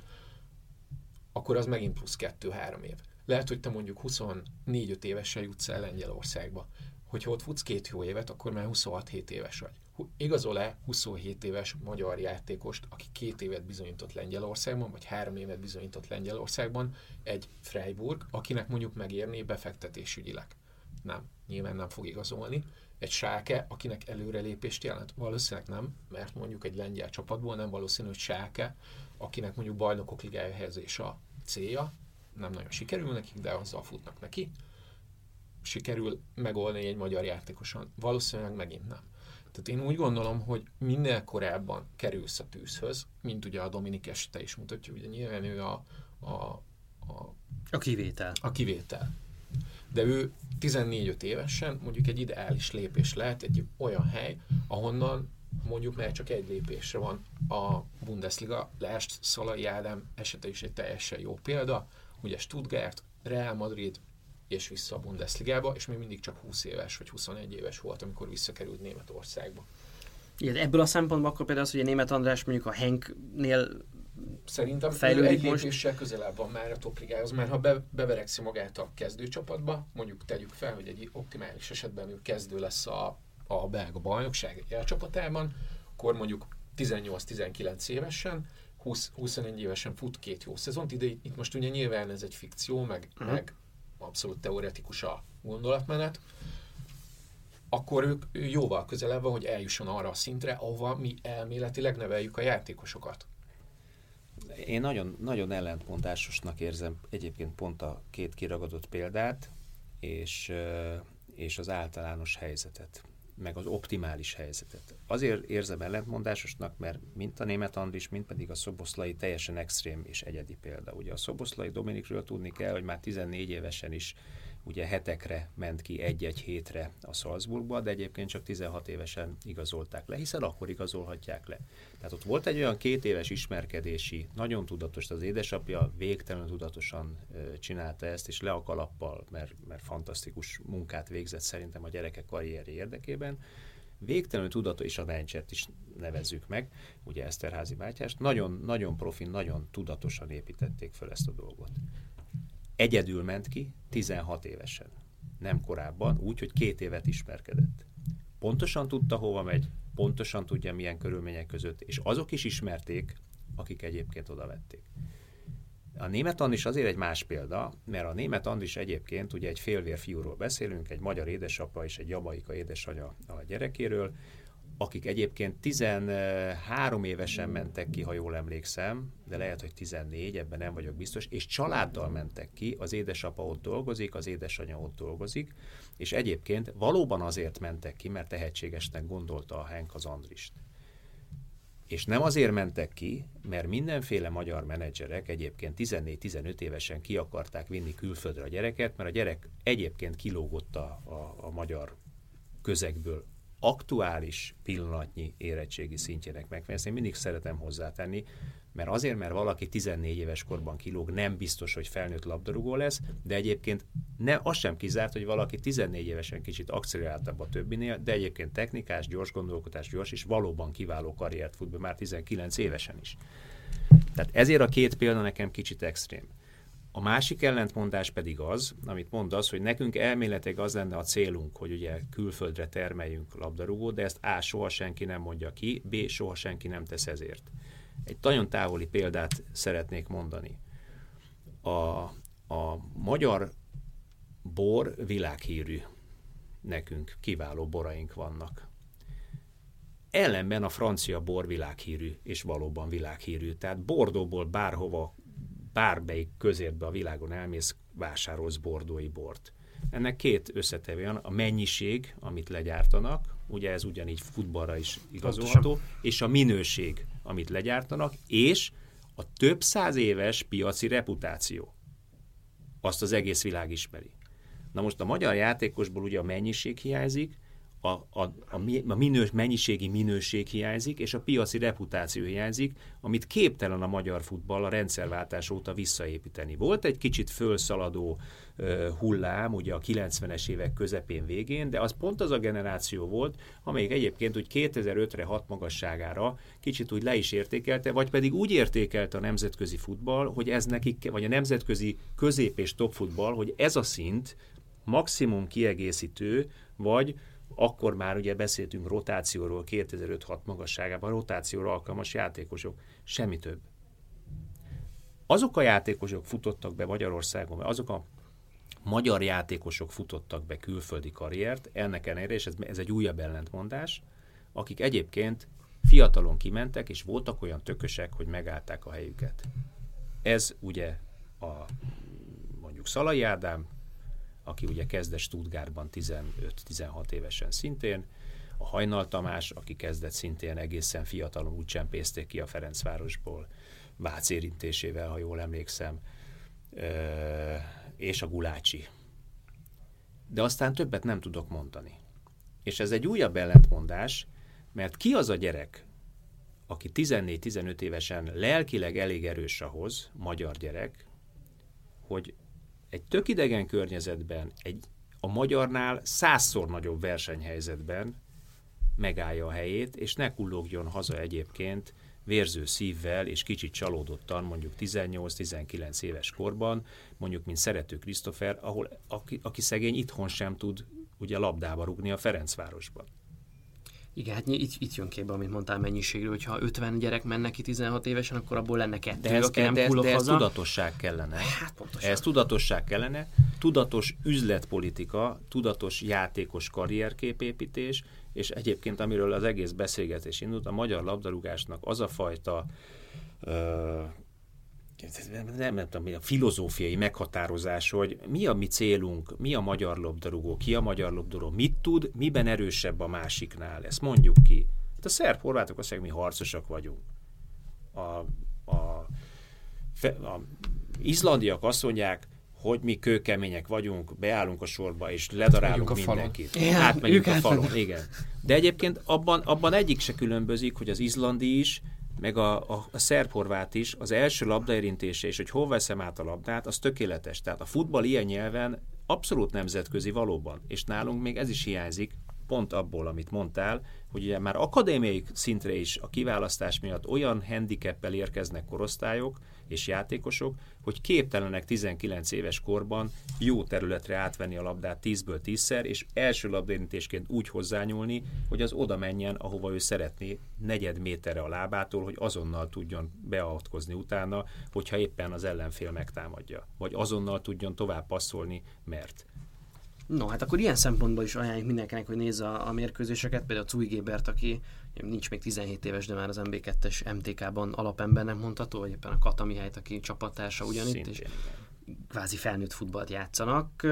akkor az megint plusz 2-3 év. Lehet, hogy te mondjuk 24-5 évesen jutsz el Lengyelországba. Hogyha ott futsz két jó évet, akkor már 26-7 éves vagy. Igazol-e 27 éves magyar játékost, aki két évet bizonyított Lengyelországban, vagy három évet bizonyított Lengyelországban, egy Freiburg, akinek mondjuk megérné befektetésügyileg? Nem nyilván nem fog igazolni. Egy Sáke, akinek előrelépést jelent? Valószínűleg nem, mert mondjuk egy lengyel csapatból nem valószínű, hogy Sáke, akinek mondjuk bajnokok ligája helyezés a célja, nem nagyon sikerül nekik, de azzal futnak neki. Sikerül megoldani egy magyar játékosan? Valószínűleg megint nem. Tehát én úgy gondolom, hogy minél korábban kerülsz a tűzhöz, mint ugye a Dominik este is mutatja, ugye nyilván ő a, a, a, a kivétel. A kivétel de ő 14-5 évesen mondjuk egy ideális lépés lehet egy olyan hely, ahonnan mondjuk már csak egy lépésre van a Bundesliga, Lest, Szalai Ádám esete is egy teljesen jó példa, ugye Stuttgart, Real Madrid, és vissza a Bundesligába, és még mindig csak 20 éves vagy 21 éves volt, amikor visszakerült Németországba. Igen, ebből a szempontból akkor például az, hogy a német András mondjuk a Henknél Szerintem fejlődik egy lépéssel közelebb van már a topligához, mert ha be, beverekszi magát a kezdőcsapatba, mondjuk tegyük fel, hogy egy optimális esetben ő kezdő lesz a, a belga bajnokság elcsapatában, akkor mondjuk 18-19 évesen, 20, 21 évesen fut két jó szezont, ide itt most ugye nyilván ez egy fikció, meg, uh-huh. meg abszolút teoretikus a gondolatmenet, akkor ők jóval közelebb van, hogy eljusson arra a szintre, ahova mi elméletileg neveljük a játékosokat. Én nagyon, nagyon ellentmondásosnak érzem egyébként pont a két kiragadott példát, és, és az általános helyzetet, meg az optimális helyzetet. Azért érzem ellentmondásosnak, mert mint a német Andris, mint pedig a szoboszlai teljesen extrém és egyedi példa. Ugye a szoboszlai Dominikről tudni kell, hogy már 14 évesen is ugye hetekre ment ki egy-egy hétre a Salzburgba, de egyébként csak 16 évesen igazolták le, hiszen akkor igazolhatják le. Tehát ott volt egy olyan két éves ismerkedési, nagyon tudatos, az édesapja végtelenül tudatosan csinálta ezt, és le a kalappal, mert, mert fantasztikus munkát végzett szerintem a gyerekek karrieri érdekében, végtelenül tudatos, és a Bencsert is nevezzük meg, ugye Eszterházi bátyást, nagyon, nagyon profin, nagyon tudatosan építették fel ezt a dolgot. Egyedül ment ki, 16 évesen. Nem korábban, úgy, hogy két évet ismerkedett. Pontosan tudta, hova megy, pontosan tudja, milyen körülmények között, és azok is ismerték, akik egyébként oda vették. A német Andis azért egy más példa, mert a német Andis egyébként ugye egy félvér fiúról beszélünk, egy magyar édesapa és egy jabaika édesanyja a gyerekéről, akik egyébként 13 évesen mentek ki, ha jól emlékszem, de lehet, hogy 14, ebben nem vagyok biztos, és családdal mentek ki, az édesapa ott dolgozik, az édesanyja ott dolgozik, és egyébként valóban azért mentek ki, mert tehetségesnek gondolta a Henk az Andrist. És nem azért mentek ki, mert mindenféle magyar menedzserek egyébként 14-15 évesen ki akarták vinni külföldre a gyereket, mert a gyerek egyébként kilógott a, a, a magyar közegből aktuális pillanatnyi érettségi szintjének megfelelően. Én mindig szeretem hozzátenni, mert azért, mert valaki 14 éves korban kilóg, nem biztos, hogy felnőtt labdarúgó lesz, de egyébként ne, az sem kizárt, hogy valaki 14 évesen kicsit akceleráltabb a többinél, de egyébként technikás, gyors gondolkodás, gyors, és valóban kiváló karriert fut be már 19 évesen is. Tehát ezért a két példa nekem kicsit extrém. A másik ellentmondás pedig az, amit mondasz, hogy nekünk elméletileg az lenne a célunk, hogy ugye külföldre termeljünk labdarúgót, de ezt A. soha senki nem mondja ki, B. soha senki nem tesz ezért. Egy nagyon távoli példát szeretnék mondani. A, a magyar bor világhírű. Nekünk kiváló boraink vannak. Ellenben a francia bor világhírű, és valóban világhírű. Tehát Bordóból bárhova bármelyik közértbe a világon elmész, vásárolsz bordói bort. Ennek két összetevő van, a mennyiség, amit legyártanak, ugye ez ugyanígy futballra is igazolható, és a minőség, amit legyártanak, és a több száz éves piaci reputáció. Azt az egész világ ismeri. Na most a magyar játékosból ugye a mennyiség hiányzik, a, a, a, a minős, mennyiségi minőség hiányzik, és a piaci reputáció hiányzik, amit képtelen a magyar futball a rendszerváltás óta visszaépíteni. Volt egy kicsit fölszaladó uh, hullám, ugye a 90-es évek közepén végén, de az pont az a generáció volt, amelyik egyébként úgy 2005-re 6 magasságára kicsit úgy le is értékelte, vagy pedig úgy értékelte a nemzetközi futball, hogy ez nekik, vagy a nemzetközi közép- és top futball, hogy ez a szint maximum kiegészítő, vagy akkor már ugye beszéltünk rotációról 2005-6 magasságában, rotációra alkalmas játékosok, semmi több. Azok a játékosok futottak be Magyarországon, azok a magyar játékosok futottak be külföldi karriert, ennek ellenére, és ez, ez egy újabb ellentmondás, akik egyébként fiatalon kimentek, és voltak olyan tökösek, hogy megállták a helyüket. Ez ugye a mondjuk Szalai Ádám, aki ugye kezdett Stuttgartban 15-16 évesen szintén, a Hajnal Tamás, aki kezdett szintén egészen fiatalon, úgy csempészték ki a Ferencvárosból, Vác érintésével, ha jól emlékszem, és a Gulácsi. De aztán többet nem tudok mondani. És ez egy újabb ellentmondás, mert ki az a gyerek, aki 14-15 évesen lelkileg elég erős ahhoz, magyar gyerek, hogy egy tök idegen környezetben, egy a magyarnál százszor nagyobb versenyhelyzetben megállja a helyét, és ne kullogjon haza egyébként vérző szívvel és kicsit csalódottan, mondjuk 18-19 éves korban, mondjuk, mint szerető Krisztofer, ahol aki, aki szegény itthon sem tud ugye labdába rugni a Ferencvárosban. Igen, hát itt, itt jön képbe, amit mondtál mennyiségről, hogyha 50 gyerek menne ki 16 évesen, akkor abból lenne kettő, de ez, aki nem de, de, de ez tudatosság kellene. Hát pontosan. Ez tudatosság kellene, tudatos üzletpolitika, tudatos játékos karrierképépítés, és egyébként amiről az egész beszélgetés indult, a magyar labdarúgásnak az a fajta ö, nem, nem tudom, a filozófiai meghatározás, hogy mi a mi célunk, mi a magyar labdarúgó, ki a magyar labdarúgó, mit tud, miben erősebb a másiknál, ezt mondjuk ki. Hát a szerb horvátok azt mondják, mi harcosak vagyunk. A, a, a izlandiak azt mondják, hogy mi kőkemények vagyunk, beállunk a sorba, és ledarálunk a mindenkit. falon. Igen, Átmegyünk a falon, igen. De egyébként abban, abban egyik se különbözik, hogy az izlandi is, meg a, a, a szerb-horvát is, az első labdaérintése, és hogy hol veszem át a labdát, az tökéletes. Tehát a futball ilyen nyelven abszolút nemzetközi valóban, és nálunk még ez is hiányzik, pont abból, amit mondtál, hogy ugye már akadémiai szintre is a kiválasztás miatt olyan handicappel érkeznek korosztályok és játékosok, hogy képtelenek 19 éves korban jó területre átvenni a labdát 10-ből 10-szer, és első labdaérintésként úgy hozzányúlni, hogy az oda menjen, ahova ő szeretné, negyed méterre a lábától, hogy azonnal tudjon beavatkozni utána, hogyha éppen az ellenfél megtámadja. Vagy azonnal tudjon tovább passzolni, mert. No, hát akkor ilyen szempontból is ajánljuk mindenkinek, hogy nézze a, a mérkőzéseket, például Cúj Gébert, aki nincs még 17 éves, de már az MB2-es MTK-ban alapembernek mondható, vagy éppen a Kata Mihályt, aki csapattársa ugyanitt, Szintén, és kvázi felnőtt futballt játszanak.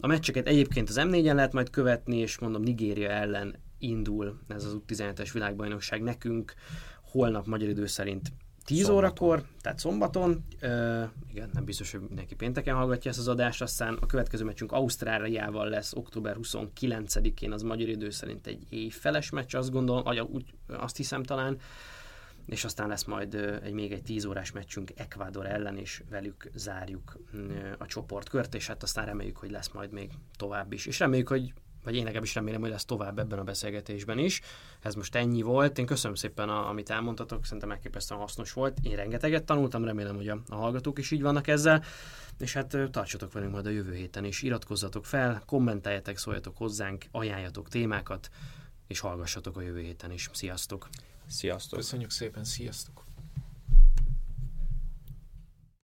A meccseket egyébként az M4-en lehet majd követni, és mondom, Nigéria ellen indul ez az U17-es világbajnokság nekünk, holnap magyar idő szerint 10 Szombaton. órakor, tehát szombaton, uh, igen, nem biztos, hogy mindenki pénteken hallgatja ezt az adást, aztán a következő meccsünk Ausztráliával lesz október 29-én, az magyar idő szerint egy éjfeles meccs, azt gondolom, vagy úgy, azt hiszem talán, és aztán lesz majd ö, egy még egy 10 órás meccsünk Ecuador ellen, és velük zárjuk ö, a csoportkört, és hát aztán reméljük, hogy lesz majd még tovább is. És reméljük, hogy vagy én legalábbis remélem, hogy lesz tovább ebben a beszélgetésben is. Ez most ennyi volt. Én köszönöm szépen, a, amit elmondtatok, szerintem elképesztően hasznos volt. Én rengeteget tanultam, remélem, hogy a, a hallgatók is így vannak ezzel. És hát tartsatok velünk majd a jövő héten is. Iratkozzatok fel, kommenteljetek, szóljatok hozzánk, ajánljatok témákat, és hallgassatok a jövő héten is. Sziasztok! Sziasztok! Köszönjük szépen, sziasztok!